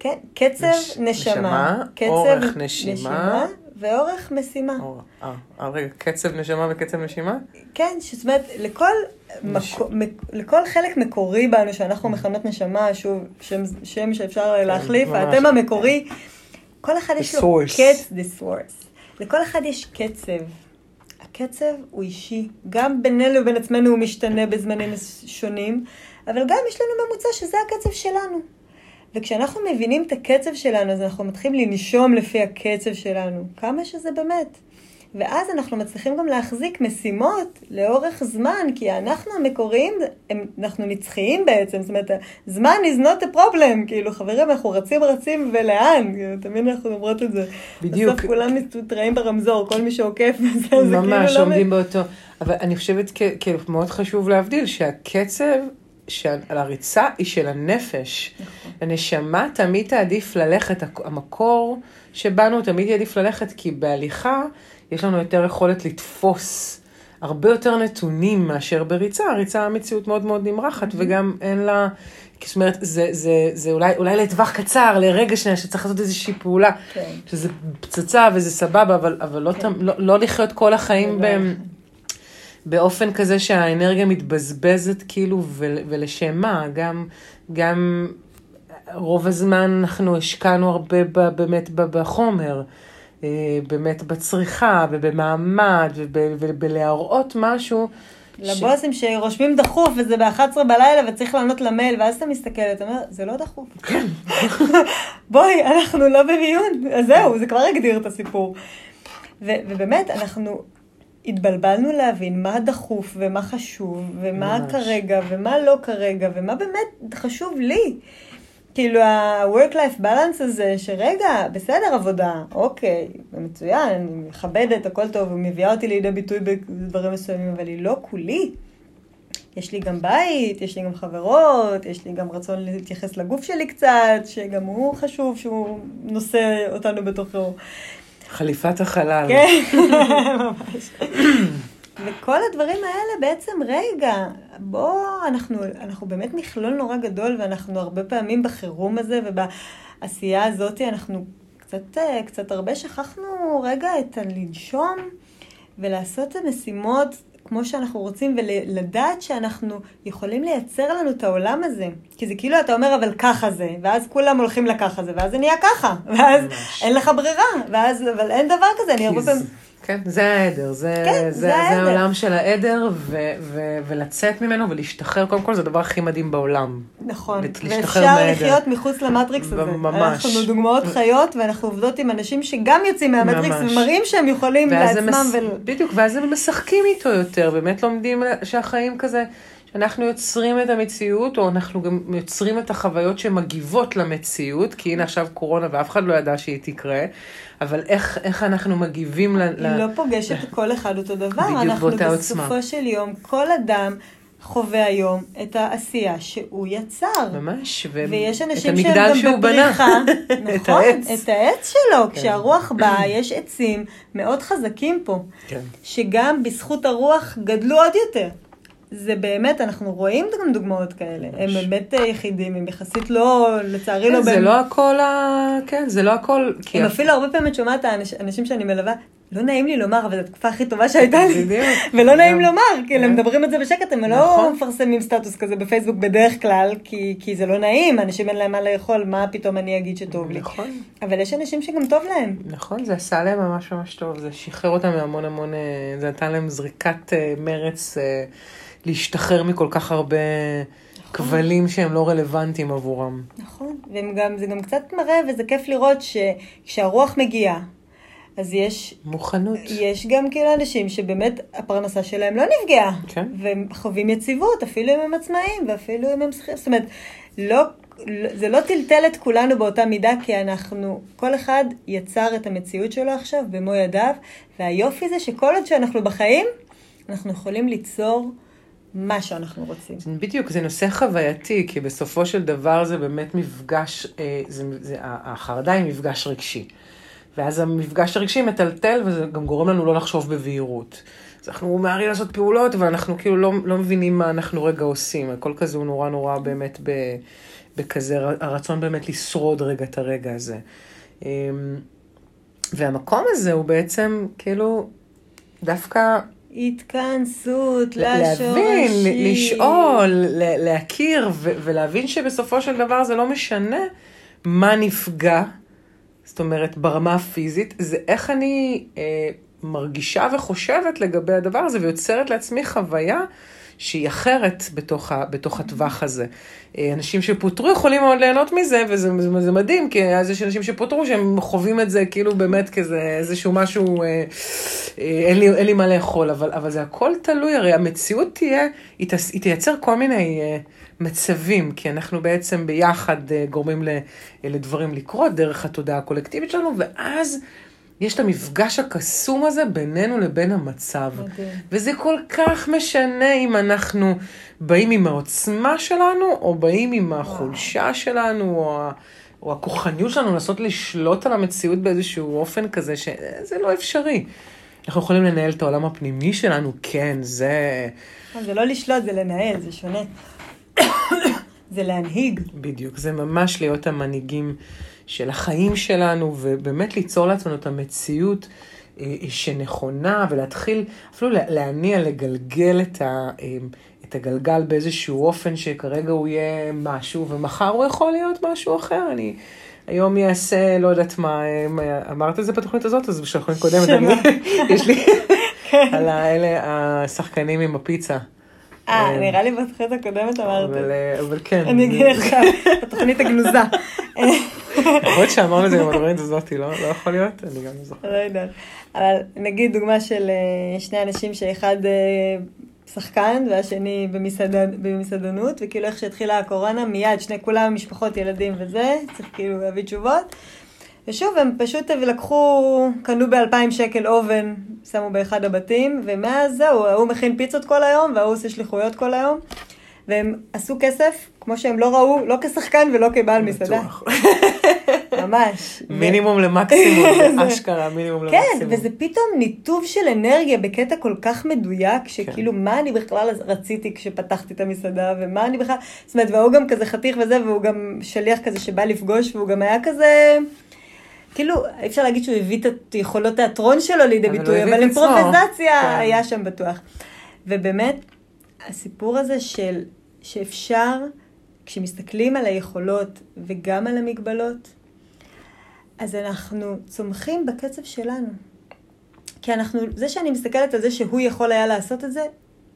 כן, קצב נש- נשמה. נשמה, קצב אורך נשימה. ואורך משימה. אור- אה, אה, רגע, קצב נשמה וקצב נשימה? כן, זאת אומרת, לכל, נש- מקו, מק- לכל חלק מקורי בנו, שאנחנו מכנות נשמה, שוב, שם, שם שאפשר להחליף, כן, ממש. האתם המקורי, כל אחד יש לו. קצב, the source. לכל אחד יש קצב. הקצב הוא אישי, גם בינינו לבין עצמנו הוא משתנה בזמנים שונים, אבל גם יש לנו ממוצע שזה הקצב שלנו. וכשאנחנו מבינים את הקצב שלנו, אז אנחנו מתחילים לנשום לפי הקצב שלנו, כמה שזה באמת. ואז אנחנו מצליחים גם להחזיק משימות לאורך זמן, כי אנחנו המקוריים, הם, אנחנו נצחיים בעצם, זאת אומרת, זמן is not a problem, כאילו חברים, אנחנו רצים רצים ולאן, כאילו, תמיד אנחנו אומרות את זה. בדיוק. בסוף כולם מתראים ברמזור, כל מי שעוקף, זה, זה כאילו ממש, לא... עומדים באותו. אבל אני חושבת, כאילו, מאוד חשוב להבדיל שהקצב של הריצה היא של הנפש. נכון. הנשמה תמיד תעדיף ללכת, המקור שבנו תמיד יעדיף ללכת, כי בהליכה יש לנו יותר יכולת לתפוס הרבה יותר נתונים מאשר בריצה. הריצה המציאות מאוד מאוד נמרחת, וגם אין לה... זאת אומרת, זה, זה, זה אולי, אולי לטווח קצר, לרגע שנייה, שצריך לעשות איזושהי פעולה, כן. שזה פצצה וזה סבבה, אבל, אבל לא, כן. כן. לא, לא לחיות כל החיים ב... בוודאי. באופן כזה שהאנרגיה מתבזבזת כאילו, ול, ולשם מה? גם, גם רוב הזמן אנחנו השקענו הרבה ב, באמת ב, בחומר, אה, באמת בצריכה ובמעמד ובלהראות משהו. לבוסים ש... שרושמים דחוף וזה ב-11 בלילה וצריך לענות למייל, ואז אתה מסתכל, אתה אומר, זה לא דחוף. כן. בואי, אנחנו לא במיון. אז זהו, זה כבר הגדיר את הסיפור. ו- ובאמת, אנחנו התבלבלנו להבין מה דחוף ומה חשוב, ומה ממש. כרגע ומה לא כרגע, ומה באמת חשוב לי. כאילו ה-work-life balance הזה, שרגע, בסדר עבודה, אוקיי, מצוין, אני מכבדת, הכל טוב, ומביאה אותי לידי ביטוי בדברים מסוימים, אבל היא לא כולי. יש לי גם בית, יש לי גם חברות, יש לי גם רצון להתייחס לגוף שלי קצת, שגם הוא חשוב שהוא נושא אותנו בתוכו. חליפת החלל. כן, ממש. וכל הדברים האלה בעצם, רגע, בוא, אנחנו, אנחנו באמת מכלול נורא גדול, ואנחנו הרבה פעמים בחירום הזה ובעשייה הזאת, אנחנו קצת, קצת הרבה שכחנו רגע את הלנשום ולעשות את המשימות כמו שאנחנו רוצים, ולדעת שאנחנו יכולים לייצר לנו את העולם הזה. כי זה כאילו אתה אומר, אבל ככה זה, ואז כולם הולכים לככה זה, ואז זה נהיה ככה, ואז ממש. אין לך ברירה, ואז, אבל אין דבר כזה, אני הרבה פעמים... כן, זה העדר, זה, כן, זה, זה, זה העולם של העדר, ו, ו, ולצאת ממנו ולהשתחרר, קודם כל זה הדבר הכי מדהים בעולם. נכון, ואפשר מהעדר. לחיות מחוץ למטריקס הזה. ממש. אנחנו דוגמאות חיות, ואנחנו עובדות עם אנשים שגם יוצאים מהמטריקס, ממש. ומראים שהם יכולים לעצמם. מס... ול... בדיוק, ואז הם משחקים איתו יותר, באמת לומדים שהחיים כזה... שאנחנו יוצרים את המציאות, או אנחנו גם יוצרים את החוויות שמגיבות למציאות, כי הנה עכשיו קורונה ואף אחד לא ידע שהיא תקרה, אבל איך, איך אנחנו מגיבים ל... היא לא פוגשת ל... כל אחד אותו דבר. בדיוק באותה עוצמה. אנחנו בסופו של יום, כל אדם חווה היום את העשייה שהוא יצר. ממש, ו... ויש אנשים שהם גם בפריחה, נכון, את העץ. את העץ שלו. כן. כשהרוח באה, יש עצים מאוד חזקים פה, כן. שגם בזכות הרוח גדלו עוד יותר. זה באמת, אנחנו רואים גם דוגמאות כאלה. הם באמת אה, יחידים, הם יחסית לא, לצערי כן, לא... זה לא הכל ה... כן, זה לא הכל... הם אפילו הרבה פעמים את שומעת האנשים שאני מלווה, לא נעים לי לומר, אבל זו התקופה הכי טובה שהייתה לי. בדיוק. ולא נעים לומר, כי הם כן. מדברים את זה בשקט, הם לא נכון. מפרסמים סטטוס כזה בפייסבוק בדרך כלל, כי זה לא נעים, אנשים אין להם מה לאכול, מה פתאום אני אגיד שטוב לי. נכון. אבל יש אנשים שגם טוב להם. נכון, זה עשה להם ממש ממש טוב, זה שחרר אותם מהמון המון, אה, זה נתן להם זריקת אה, מרץ. להשתחרר מכל כך הרבה נכון. כבלים שהם לא רלוונטיים עבורם. נכון, וזה גם קצת מראה, וזה כיף לראות שכשהרוח מגיעה, אז יש... מוכנות. יש גם כאילו אנשים שבאמת הפרנסה שלהם לא נפגעה. כן. והם חווים יציבות, אפילו אם הם עצמאים, ואפילו אם הם שכירים. זאת אומרת, לא, זה לא טלטל את כולנו באותה מידה, כי אנחנו, כל אחד יצר את המציאות שלו עכשיו במו ידיו, והיופי זה שכל עוד שאנחנו בחיים, אנחנו יכולים ליצור מה שאנחנו רוצים. בדיוק, זה נושא חווייתי, כי בסופו של דבר זה באמת מפגש, אה, זה, זה, החרדה היא מפגש רגשי. ואז המפגש הרגשי מטלטל, וזה גם גורם לנו לא לחשוב בבהירות. אז אנחנו ממהרים לעשות פעולות, אבל אנחנו כאילו לא, לא מבינים מה אנחנו רגע עושים. הכל כזה הוא נורא נורא באמת ב, בכזה, הרצון באמת לשרוד רגע את הרגע הזה. אמ, והמקום הזה הוא בעצם כאילו דווקא התכנסות לשורשים. להבין, לשאול, להכיר, ולהבין שבסופו של דבר זה לא משנה מה נפגע, זאת אומרת, ברמה הפיזית, זה איך אני אה, מרגישה וחושבת לגבי הדבר הזה, ויוצרת לעצמי חוויה שהיא אחרת בתוך, ה, בתוך הטווח הזה. אה, אנשים שפוטרו יכולים מאוד ליהנות מזה, וזה זה, זה מדהים, כי אז יש אנשים שפוטרו שהם חווים את זה כאילו באמת כזה איזשהו משהו, אה, אה, אין, לי, אין לי מה לאכול, אבל, אבל זה הכל תלוי, הרי המציאות תהיה, היא, תס, היא תייצר כל מיני אה, מצבים, כי אנחנו בעצם ביחד אה, גורמים לדברים לקרות דרך התודעה הקולקטיבית שלנו, ואז... יש את המפגש הקסום הזה בינינו לבין המצב. מדהים. וזה כל כך משנה אם אנחנו באים עם העוצמה שלנו, או באים עם החולשה וואו. שלנו, או, או הכוחניות שלנו לנסות לשלוט על המציאות באיזשהו אופן כזה, שזה לא אפשרי. אנחנו יכולים לנהל את העולם הפנימי שלנו, כן, זה... זה לא לשלוט, זה לנהל, זה שונה. זה להנהיג. בדיוק, זה ממש להיות המנהיגים של החיים שלנו, ובאמת ליצור לעצמנו את המציאות אה, שנכונה, ולהתחיל אפילו להניע, לגלגל את, ה, אה, את הגלגל באיזשהו אופן שכרגע הוא יהיה משהו, ומחר הוא יכול להיות משהו אחר. אני... היום יעשה, לא יודעת מה, אמרת את זה בתוכנית הזאת, אז בשביל התוכנית קודמת, אני, יש לי, כן. על האלה, השחקנים עם הפיצה. אה, נראה לי בתוכנית הקודמת אמרת. אבל כן. אני אגיד לך, בתוכנית הגנוזה. להיות שאמרנו את זה עם בתוכנית הזאת, לא, לא יכול להיות? אני גם לא זוכר. לא יודעת. אבל נגיד דוגמה של אה, שני אנשים שאחד אה, שחקן והשני במסעדנות, וכאילו איך שהתחילה הקורונה, מיד שני כולם משפחות, ילדים וזה, צריך כאילו להביא תשובות. ושוב, הם פשוט לקחו, קנו באלפיים שקל אובן, שמו באחד הבתים, ומאז זהו, ההוא מכין פיצות כל היום, וההוא עושה שליחויות כל היום. והם עשו כסף, כמו שהם לא ראו, לא כשחקן ולא כבעל מסעדה. ממש. מינימום למקסימום, אשכרה, מינימום כן, למקסימום. כן, וזה פתאום ניתוב של אנרגיה בקטע כל כך מדויק, שכאילו, כן. מה אני בכלל רציתי כשפתחתי את המסעדה, ומה אני בכלל, זאת אומרת, והוא גם כזה חתיך וזה, והוא גם שליח כזה שבא לפגוש, והוא גם היה כזה... כאילו, אי אפשר להגיד שהוא הביא את יכולות התיאטרון שלו לידי ביטוי, אבל אימפרוביזציה כן. היה שם בטוח. ובאמת, הסיפור הזה של שאפשר, כשמסתכלים על היכולות וגם על המגבלות, אז אנחנו צומחים בקצב שלנו. כי אנחנו, זה שאני מסתכלת על זה שהוא יכול היה לעשות את זה,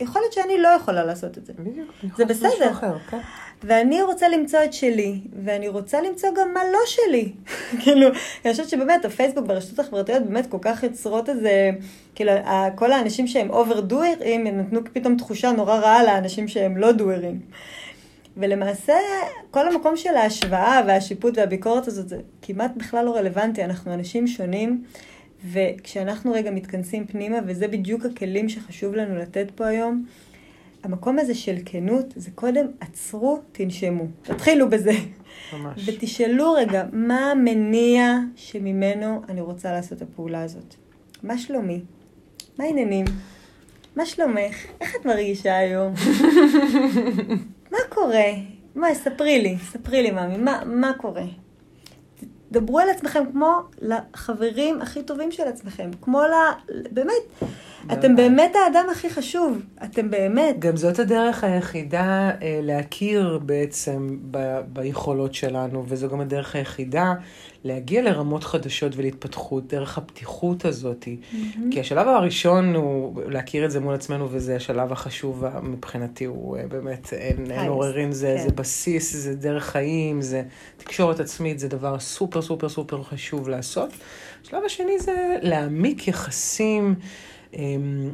יכול להיות שאני לא יכולה לעשות את זה. בדיוק. זה בסדר. אחר, כן. ואני רוצה למצוא את שלי, ואני רוצה למצוא גם מה לא שלי. כאילו, אני חושבת שבאמת הפייסבוק והרשתות החברתיות באמת כל כך יוצרות איזה, כאילו, כל האנשים שהם אובר דוארים, הם נתנו פתאום תחושה נורא רעה לאנשים שהם לא דוארים. ולמעשה, כל המקום של ההשוואה והשיפוט והביקורת הזאת, זה כמעט בכלל לא רלוונטי, אנחנו אנשים שונים. וכשאנחנו רגע מתכנסים פנימה, וזה בדיוק הכלים שחשוב לנו לתת פה היום, המקום הזה של כנות, זה קודם עצרו, תנשמו. תתחילו בזה. ממש. ותשאלו רגע, מה המניע שממנו אני רוצה לעשות את הפעולה הזאת? מה שלומי? מה העניינים? מה שלומך? איך את מרגישה היום? מה קורה? מה, ספרי לי, ספרי לי, מאמי, מה, מה קורה? דברו על עצמכם כמו לחברים הכי טובים של עצמכם, כמו ל... באמת, אתם באמת האדם הכי חשוב, אתם באמת. גם זאת הדרך היחידה אה, להכיר בעצם ב, ביכולות שלנו, וזו גם הדרך היחידה להגיע לרמות חדשות ולהתפתחות, דרך הפתיחות הזאת. Mm-hmm. כי השלב הראשון הוא להכיר את זה מול עצמנו, וזה השלב החשוב מבחינתי, הוא אה, באמת, אין, אין עוררין, זה, כן. זה בסיס, זה דרך חיים, זה תקשורת עצמית, זה דבר סופר סופר סופר חשוב לעשות. השלב השני זה להעמיק יחסים. אמ,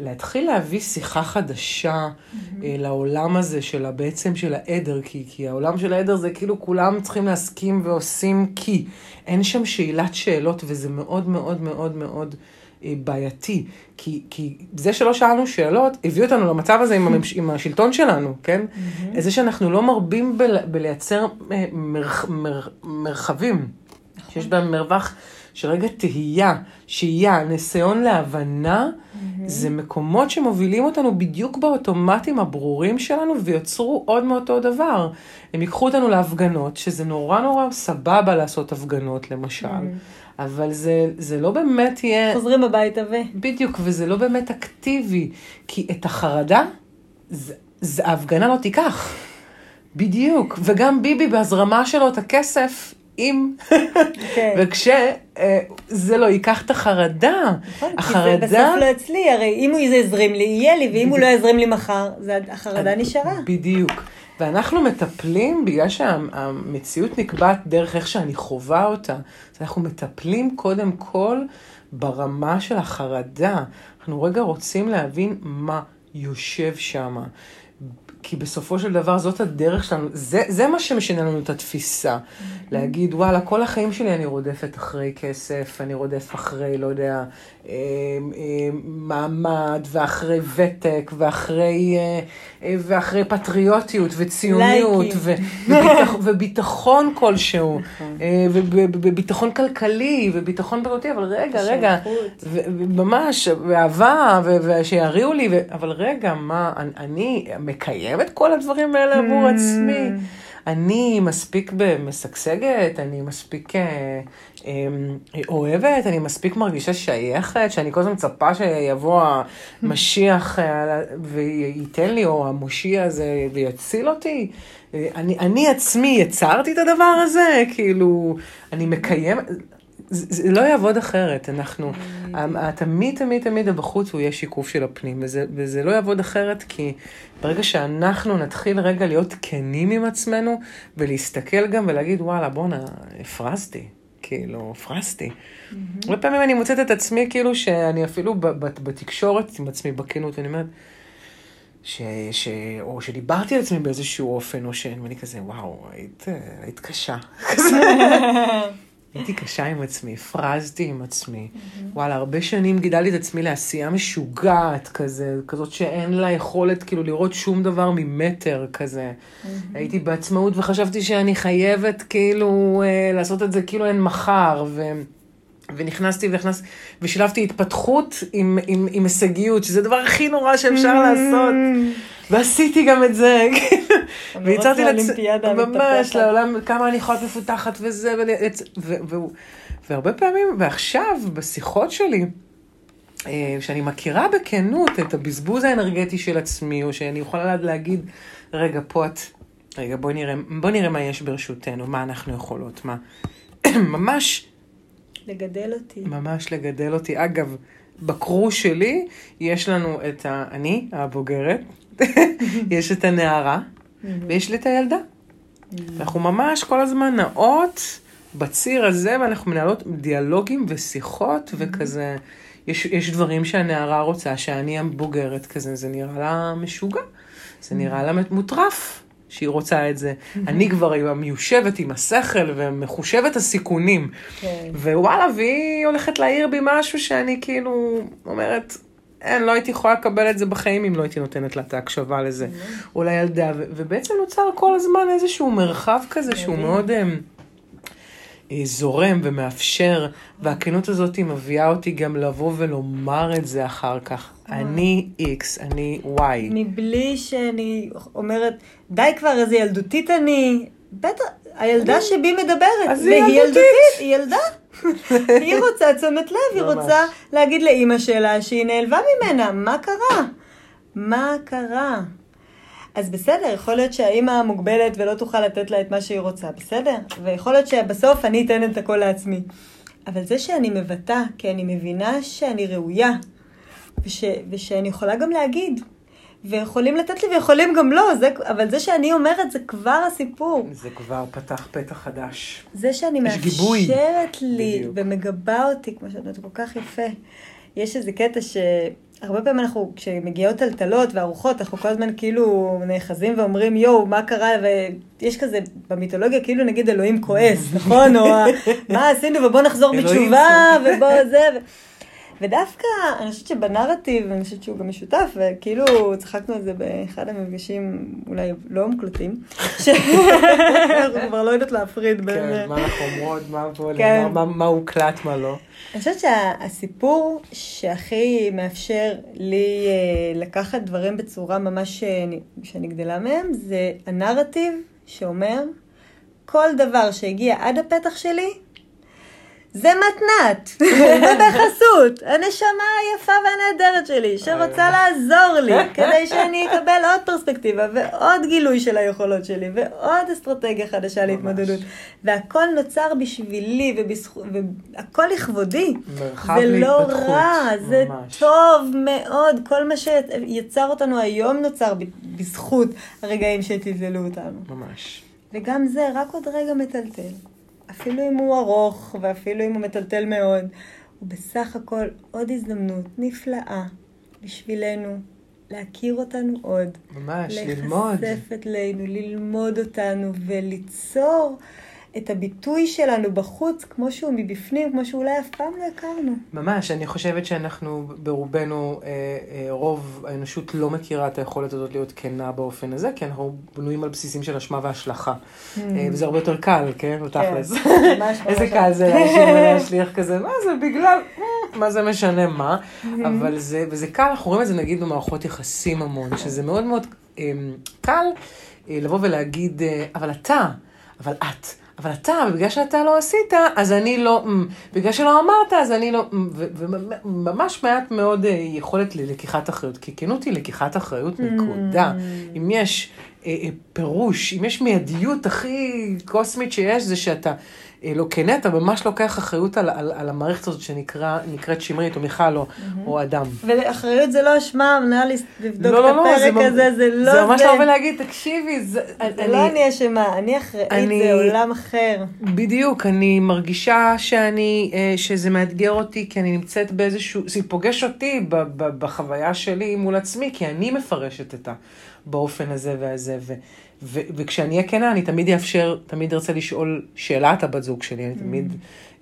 להתחיל להביא שיחה חדשה mm-hmm. לעולם הזה של בעצם של העדר, כי, כי העולם של העדר זה כאילו כולם צריכים להסכים ועושים כי. אין שם שאלת שאלות וזה מאוד מאוד מאוד מאוד אה, בעייתי. כי, כי זה שלא שאלנו שאלות הביא אותנו למצב הזה עם, הממש, עם השלטון שלנו, כן? Mm-hmm. זה שאנחנו לא מרבים ב, בלייצר מרח, מר, מרחבים, נכון. שיש בהם מרווח. שרגע תהייה, שהייה, ניסיון להבנה, mm-hmm. זה מקומות שמובילים אותנו בדיוק באוטומטים הברורים שלנו ויוצרו עוד מאותו דבר. הם ייקחו אותנו להפגנות, שזה נורא נורא סבבה לעשות הפגנות למשל. Mm-hmm. אבל זה, זה לא באמת יהיה... חוזרים הביתה ו... בדיוק, וזה לא באמת אקטיבי, כי את החרדה, זה, זה, ההפגנה לא תיקח. בדיוק, וגם ביבי בהזרמה שלו את הכסף, אם, כן. וכשזה אה, לא ייקח את החרדה, נכון, החרדה... כי זה בסוף לא אצלי, הרי אם הוא יזרים לי, יהיה לי, ואם הוא לא יזרים לי מחר, החרדה נשארה. בדיוק. ואנחנו מטפלים, בגלל שהמציאות נקבעת דרך איך שאני חווה אותה, אז אנחנו מטפלים קודם כל ברמה של החרדה. אנחנו רגע רוצים להבין מה יושב שם. כי בסופו של דבר זאת הדרך שלנו, זה, זה מה שמשנה לנו את התפיסה. Mm-hmm. להגיד, וואלה, כל החיים שלי אני רודפת אחרי כסף, אני רודף אחרי, לא יודע, מעמד, ואחרי ותק, ואחרי, אה, ואחרי פטריוטיות, וציוניות, ו, וביטח, וביטחון כלשהו, נכון. וביטחון כלכלי, וביטחון בריאותי, אבל רגע, רגע, ממש, ואהבה, ושיריעו לי, אבל רגע, מה, אני מקיים את כל הדברים האלה עבור עצמי? אני מספיק משגשגת, אני מספיק אה, אה, אוהבת, אני מספיק מרגישה שייכת, שאני כל הזמן מצפה שיבוא המשיח אה, וייתן לי, או המושיע הזה ויציל אותי. אה, אני, אני עצמי יצרתי את הדבר הזה, כאילו, אני מקיים, זה, זה לא יעבוד אחרת, אנחנו, תמיד תמיד תמיד הבחוץ הוא יהיה שיקוף של הפנים, וזה, וזה לא יעבוד אחרת כי ברגע שאנחנו נתחיל רגע להיות כנים עם עצמנו, ולהסתכל גם ולהגיד, וואלה, בואנה, הפרזתי, כאילו, הפרזתי. הרבה פעמים אני מוצאת את עצמי כאילו שאני אפילו בתקשורת עם עצמי, בכנות, אני אומרת, ש, ש, או שדיברתי על עצמי באיזשהו אופן, או שאין, ואני כזה, וואו, היית, היית קשה. הייתי קשה עם עצמי, הפרזתי עם עצמי. וואלה, הרבה שנים גידלתי את עצמי לעשייה משוגעת כזה, כזאת שאין לה יכולת כאילו לראות שום דבר ממטר כזה. הייתי בעצמאות וחשבתי שאני חייבת כאילו אה, לעשות את זה כאילו אין מחר, ו... ונכנסתי ונכנסתי, ושילבתי התפתחות עם, עם, עם הישגיות, שזה הדבר הכי נורא שאפשר. לעשות. ועשיתי גם את זה, ויצרתי לעצמי, ממש, לעולם, כמה אני יכולה להיות מפותחת וזה, והרבה פעמים, ועכשיו, בשיחות שלי, אה, שאני מכירה בכנות את הבזבוז האנרגטי של עצמי, או שאני יכולה להגיד, רגע, פה את, רגע, בואי נראה, בוא נראה מה יש ברשותנו, מה אנחנו יכולות, מה. ממש... לגדל אותי. ממש לגדל אותי. אגב, בקרוש שלי יש לנו את ה... אני, הבוגרת, יש את הנערה, ויש לי את הילדה. אנחנו ממש כל הזמן נעות בציר הזה, ואנחנו מנהלות דיאלוגים ושיחות, וכזה, יש, יש דברים שהנערה רוצה, שאני הבוגרת כזה, זה נראה לה משוגע, זה נראה לה מוטרף. שהיא רוצה את זה. אני כבר מיושבת עם השכל ומחושבת הסיכונים. כן. ווואלה, והיא הולכת להעיר בי משהו שאני כאילו אומרת, אין, לא הייתי יכולה לקבל את זה בחיים אם לא הייתי נותנת לה את ההקשבה לזה. או לילדה, ובעצם נוצר כל הזמן איזשהו מרחב כזה שהוא מאוד אמ, זורם ומאפשר, והכנות הזאת מביאה אותי גם לבוא ולומר את זה אחר כך. אני X, אני Y. מבלי שאני אומרת, די כבר, איזה ילדותית אני. בטח, הילדה שבי מדברת. אז היא ילדותית. היא ילדה. היא רוצה תשומת לב, היא רוצה להגיד לאימא שלה שהיא נעלבה ממנה, מה קרה? מה קרה? אז בסדר, יכול להיות שהאימא מוגבלת ולא תוכל לתת לה את מה שהיא רוצה, בסדר? ויכול להיות שבסוף אני אתן את הכל לעצמי. אבל זה שאני מבטא, כי אני מבינה שאני ראויה, וש, ושאני יכולה גם להגיד, ויכולים לתת לי ויכולים גם לא, זה, אבל זה שאני אומרת זה כבר הסיפור. זה כבר פתח פתח חדש. זה שאני מאפשרת לי בדיוק. ומגבה אותי, כמו שאת אומרת, כל כך יפה. יש איזה קטע שהרבה פעמים אנחנו, כשמגיעות טלטלות וארוחות, אנחנו כל הזמן כאילו נאחזים ואומרים, יואו, מה קרה? ויש כזה במיתולוגיה, כאילו נגיד אלוהים כועס, נכון? או מה עשינו ובוא נחזור בתשובה, ובוא זה. ו... ודווקא, אני חושבת שבנרטיב, אני חושבת שהוא גם משותף, וכאילו צחקנו על זה באחד המפגשים, אולי לא מוקלטים, שאנחנו כבר לא יודעת להפריד בין... כן, מה אנחנו אומרות, מה כן. מה הוקלט, מה לא. אני חושבת שהסיפור שהכי מאפשר לי אה, לקחת דברים בצורה ממש אה, שאני גדלה מהם, זה הנרטיב שאומר, כל דבר שהגיע עד הפתח שלי, זה מתנת, זה בחסות, הנשמה היפה והנהדרת שלי, שרוצה לעזור לי, כדי שאני אקבל עוד פרספקטיבה ועוד גילוי של היכולות שלי, ועוד אסטרטגיה חדשה להתמודדות. והכל נוצר בשבילי, והכל לכבודי. זה לא רע, זה טוב מאוד. כל מה שיצר אותנו היום נוצר בזכות הרגעים שטלטלו אותנו. ממש. וגם זה רק עוד רגע מטלטל. אפילו אם הוא ארוך ואפילו אם הוא מטלטל מאוד, הוא בסך הכל עוד הזדמנות נפלאה בשבילנו להכיר אותנו עוד. ממש, ללמוד. להיחשף אלינו, ללמוד אותנו וליצור את הביטוי שלנו בחוץ, כמו שהוא מבפנים, כמו שאולי אף פעם לא הכרנו. ממש, אני חושבת שאנחנו ברובנו, אה, אה, רוב האנושות לא מכירה את היכולת הזאת להיות כנה באופן הזה, כי אנחנו בנויים על בסיסים של אשמה והשלכה. Mm. אה, וזה הרבה יותר קל, כן? בתכלס. כן, איזה קל זה להשליך כזה, מה זה בגלל, אה, מה זה משנה מה, mm-hmm. אבל זה, וזה קל, אנחנו רואים את זה נגיד במערכות יחסים המון, שזה מאוד מאוד... אמ, קל אה, לבוא ולהגיד, אה, אבל אתה, אבל את. אבל אתה, ובגלל שאתה לא עשית, אז אני לא, בגלל שלא אמרת, אז אני לא, וממש מעט מאוד אה, יכולת ללקיחת אחריות, כי כנות היא לקיחת אחריות, נקודה. אם יש פירוש, אם יש מיידיות הכי קוסמית שיש, זה שאתה לא כנה, אתה ממש לוקח אחריות על, על, על המערכת הזאת שנקראת שמרית, או מיכל, או, mm-hmm. או אדם. ואחריות זה לא אשמה, מנהל לבדוק לא, את לא, הפרק לא, הזה, זה לא זה. זה ממש לא להגיד, תקשיבי, זה... זה אני, לא אני אשמה, אני אחראית, אני, זה עולם אחר. בדיוק, אני מרגישה שאני, אה, שזה מאתגר אותי, כי אני נמצאת באיזשהו, זה פוגש אותי ב, ב, בחוויה שלי מול עצמי, כי אני מפרשת את ה... באופן הזה והזה. ו, ו, וכשאני אהיה כנה, אני תמיד אאפשר, תמיד ארצה לשאול שאלה את הבת זוג שלי, אני תמיד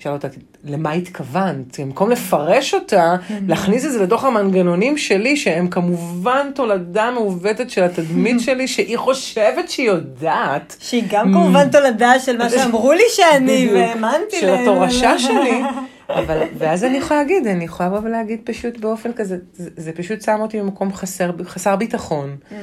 אשאל אותה, למה התכוונת? במקום לפרש אותה, להכניס את זה לתוך המנגנונים שלי, שהם כמובן תולדה מעוותת של התדמית שלי, שהיא חושבת שהיא יודעת. שהיא גם כמובן תולדה של מה שאמרו לי שאני, והאמנתי להם. של התורשה שלי. אבל, ואז אני יכולה להגיד, אני יכולה לבוא ולהגיד פשוט באופן כזה, זה, זה פשוט שם אותי במקום חסר, חסר ביטחון. Mm-hmm.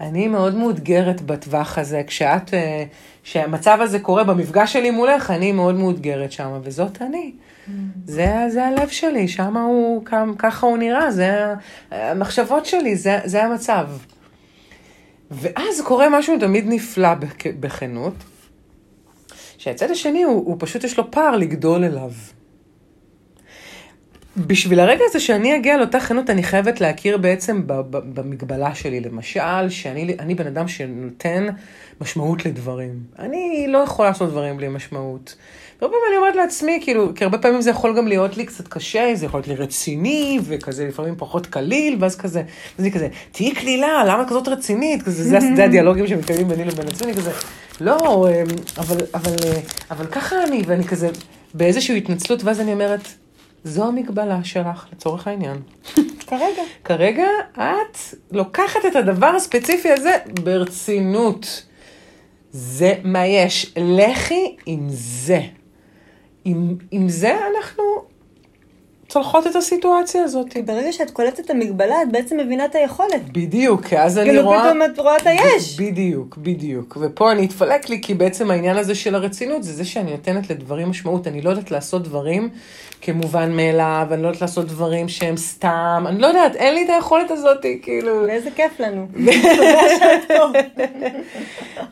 אני מאוד מאותגרת בטווח הזה, כשאת, אה, כשהמצב הזה קורה במפגש שלי מולך, אני מאוד מאותגרת שם, וזאת אני. Mm-hmm. זה, זה הלב שלי, שם הוא, ככה הוא נראה, זה המחשבות שלי, זה, זה המצב. ואז קורה משהו תמיד נפלא בכנות, שהצד השני הוא, הוא פשוט יש לו פער לגדול אליו. בשביל הרגע הזה שאני אגיע לאותה חנות, אני חייבת להכיר בעצם במגבלה שלי. למשל, שאני בן אדם שנותן משמעות לדברים. אני לא יכולה לעשות דברים בלי משמעות. והרבה פעמים אני אומרת לעצמי, כאילו, כי הרבה פעמים זה יכול גם להיות לי קצת קשה, זה יכול להיות לי רציני, וכזה לפעמים פחות קליל, ואז כזה, אז אני כזה, תהיי קלילה, למה כזאת רצינית? כזה, זה, זה הדיאלוגים שמתקיימים ביני לבין עצמי, כזה, לא, אמ, אבל, אבל, אה, אבל ככה אני, ואני כזה, באיזושהי התנצלות, ואז אני אומרת, זו המגבלה שלך, לצורך העניין. כרגע. כרגע את לוקחת את הדבר הספציפי הזה ברצינות. זה מה יש. לכי עם זה. עם, עם זה אנחנו צולחות את הסיטואציה הזאת. כי ברגע שאת קולטת את המגבלה, את בעצם מבינה את היכולת. בדיוק, כי אז אני כאילו רואה... כאילו פתאום את רואה את היש. בדיוק, בדיוק. ופה אני אתפלק לי, כי בעצם העניין הזה של הרצינות, זה זה שאני נותנת לדברים משמעות. אני לא יודעת לעשות דברים כמובן מאליו, אני לא יודעת לעשות דברים שהם סתם, אני לא יודעת, אין לי את היכולת הזאת, כאילו... ואיזה כיף לנו.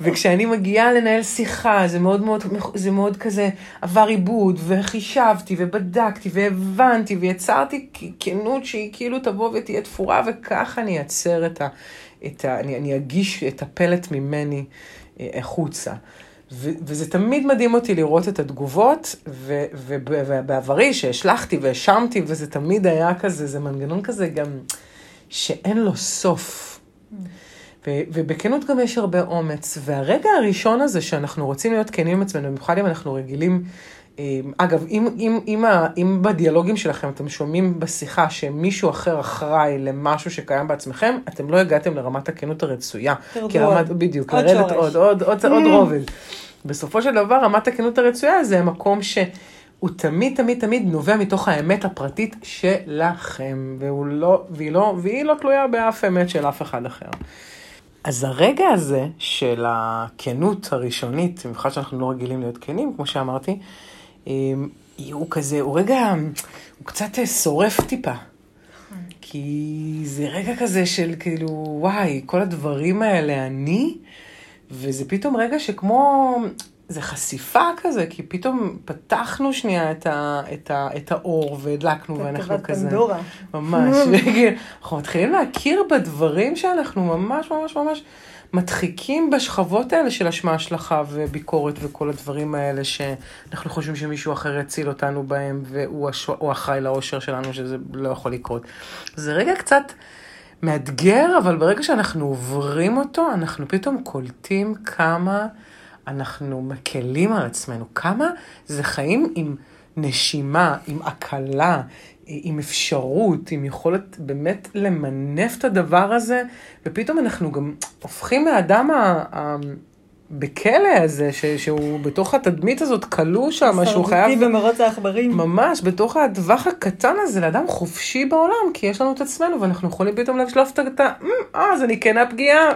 וכשאני מגיעה לנהל שיחה, זה מאוד מאוד, זה מאוד כזה עבר עיבוד, וחישבתי, ובדקתי, והבנתי, ויצרתי כנות שהיא כאילו תבוא ותהיה תפורה, וככה אני אעצר את ה... את ה אני, אני אגיש את הפלט ממני אה, החוצה. וזה תמיד מדהים אותי לראות את התגובות, ובעברי שהשלכתי והאשמתי, וזה תמיד היה כזה, זה מנגנון כזה גם שאין לו סוף. ו- ובכנות גם יש הרבה אומץ. והרגע הראשון הזה שאנחנו רוצים להיות כנים עם עצמנו, במיוחד אם אנחנו רגילים, אגב, אם, אם, אם, אם בדיאלוגים שלכם אתם שומעים בשיחה שמישהו אחר אחראי למשהו שקיים בעצמכם, אתם לא הגעתם לרמת הכנות הרצויה. תרדו עוד. בדיוק, עוד לרדת עוד, עוד, עוד, עוד רובד. בסופו של דבר, רמת הכנות הרצויה זה מקום שהוא תמיד, תמיד, תמיד נובע מתוך האמת הפרטית שלכם, והוא לא, והיא, לא, והיא לא תלויה באף אמת של אף אחד אחר. אז הרגע הזה של הכנות הראשונית, במיוחד שאנחנו לא רגילים להיות כנים, כמו שאמרתי, אמ, הוא כזה, הוא רגע, הוא קצת שורף טיפה. כי זה רגע כזה של כאילו, וואי, כל הדברים האלה, אני, וזה פתאום רגע שכמו, זה חשיפה כזה, כי פתאום פתחנו שנייה את, ה, את, ה, את האור והדלקנו, ואנחנו כזה... פנדורה. ממש. אנחנו מתחילים להכיר בדברים שאנחנו ממש ממש ממש מדחיקים בשכבות האלה של אשמה, השלכה וביקורת וכל הדברים האלה שאנחנו חושבים שמישהו אחר יציל אותנו בהם, והוא אחראי לאושר שלנו, שזה לא יכול לקרות. זה רגע קצת... מאתגר, אבל ברגע שאנחנו עוברים אותו, אנחנו פתאום קולטים כמה אנחנו מקלים על עצמנו, כמה זה חיים עם נשימה, עם הקלה, עם אפשרות, עם יכולת באמת למנף את הדבר הזה, ופתאום אנחנו גם הופכים מהאדם בכלא הזה, ש, שהוא בתוך התדמית הזאת כלוא שם, שהוא חייב... הישרדותי במרוץ העכברים. ממש, בתוך הטווח הקטן הזה, לאדם חופשי בעולם, כי יש לנו את עצמנו, ואנחנו יכולים פתאום לשלוף את ה... "אמ, אה, אז אני כנה פגיעה.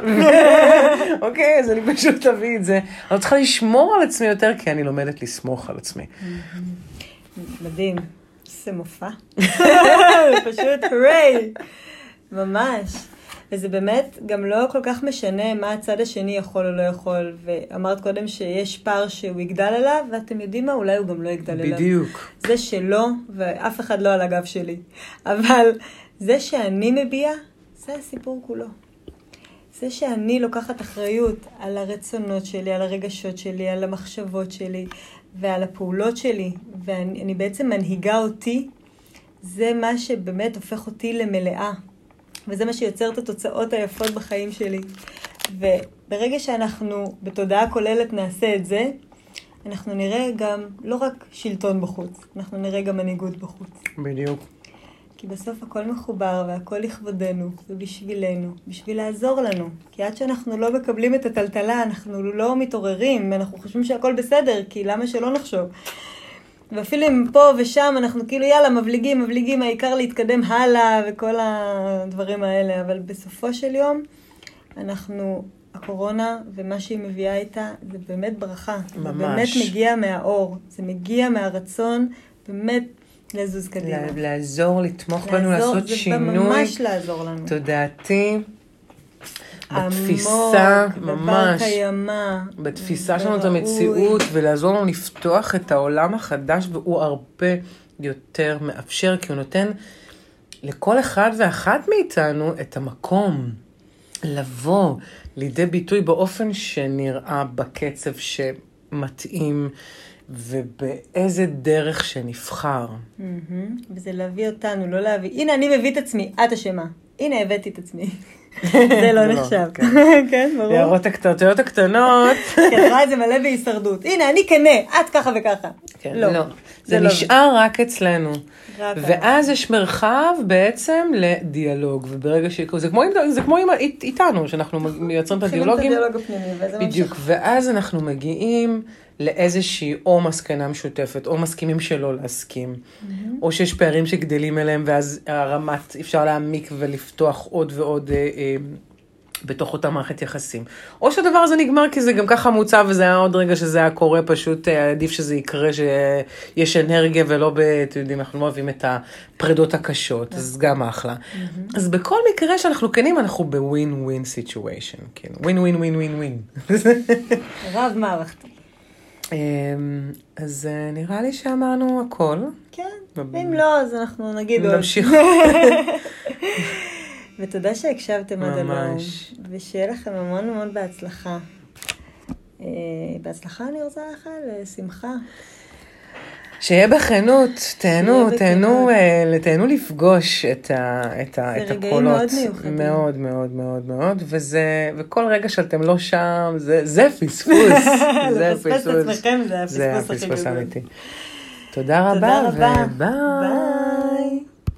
אוקיי, אז אני פשוט אביא את זה. אני צריכה לשמור על עצמי יותר, כי אני לומדת לסמוך על עצמי. מדהים. איזה מופע. זה פשוט הרי. ממש. וזה באמת גם לא כל כך משנה מה הצד השני יכול או לא יכול. ואמרת קודם שיש פער שהוא יגדל אליו, ואתם יודעים מה? אולי הוא גם לא יגדל אליו. בדיוק. זה שלו, ואף אחד לא על הגב שלי. אבל זה שאני מביע, זה הסיפור כולו. זה שאני לוקחת אחריות על הרצונות שלי, על הרגשות שלי, על המחשבות שלי ועל הפעולות שלי, ואני אני בעצם מנהיגה אותי, זה מה שבאמת הופך אותי למלאה. וזה מה שיוצר את התוצאות היפות בחיים שלי. וברגע שאנחנו בתודעה כוללת נעשה את זה, אנחנו נראה גם לא רק שלטון בחוץ, אנחנו נראה גם מנהיגות בחוץ. בדיוק. כי בסוף הכל מחובר והכל לכבודנו ובשבילנו, בשביל לעזור לנו. כי עד שאנחנו לא מקבלים את הטלטלה, אנחנו לא מתעוררים, אנחנו חושבים שהכל בסדר, כי למה שלא נחשוב? ואפילו אם פה ושם אנחנו כאילו יאללה מבליגים, מבליגים, העיקר להתקדם הלאה וכל הדברים האלה, אבל בסופו של יום אנחנו, הקורונה ומה שהיא מביאה איתה זה באמת ברכה. ממש. זה באמת מגיע מהאור, זה מגיע מהרצון באמת לזוז קדימה. לעזור, לתמוך בנו, לעזור, לעשות זה שינוי. ממש לעזור לנו. תודעתי, בתפיסה, ממש, קיימא. בתפיסה שלנו את. המציאות, ולעזור לנו לפתוח את העולם החדש, והוא הרבה יותר מאפשר, כי הוא נותן לכל אחד ואחת מאיתנו את המקום לבוא לידי ביטוי באופן שנראה בקצב שמתאים, ובאיזה דרך שנבחר. וזה להביא אותנו, לא להביא, הנה אני מביא את עצמי, את אשמה. הנה הבאתי את עצמי. זה לא לא, נחשב. כן. כן, ברור. הערות הקטנות הקטנות. את רואה את זה מלא בהישרדות. הנה, אני כנה, את ככה וככה. כן, לא, לא. זה לא נשאר רק אצלנו. ואז יש מרחב בעצם לדיאלוג, וברגע ש... זה כמו, איתנו, שאנחנו מייצרים את הדיאלוגים, בדיוק. ואז אנחנו מגיעים לאיזושהי או מסקנה משותפת, או מסכימים שלא להסכים, או שיש פערים שגדלים אליהם, ואז הרמת, אפשר להעמיק ולפתוח עוד ועוד... אה, אה, בתוך אותה מערכת יחסים. או שהדבר הזה נגמר כי זה גם ככה מוצע וזה היה עוד רגע שזה היה קורה, פשוט אה, עדיף שזה יקרה, שיש אנרגיה ולא, ב, אתם יודעים, אנחנו לא אוהבים את הפרדות הקשות, אז גם אחלה. אז בכל מקרה שאנחנו כנים, אנחנו ב win-win situation, כן, ווין ווין ווין ווין ווין. רב מערכתי. אמ, אז אה, נראה לי שאמרנו הכל. כן, ואם לא, אז אנחנו נגיד עוד. נמשיך. ותודה שהקשבתם עד הלום. ממש. ושיהיה לכם המון המון בהצלחה. אה, בהצלחה אני רוצה לאחל, שמחה. שיהיה בכנות, תהנו, תהנו. אה, תהנו לפגוש את, ה, את, ה, זה את רגעים הקולות. מאוד מיוחדים. מאוד, מאוד, מאוד, מאוד, וזה, וכל רגע שאתם לא שם, זה, זה פספוס. זה לפספס את עצמכם זה זה הפספוס הכי הפספוס גדול. האמיתי. תודה רבה, תודה רבה. ביי.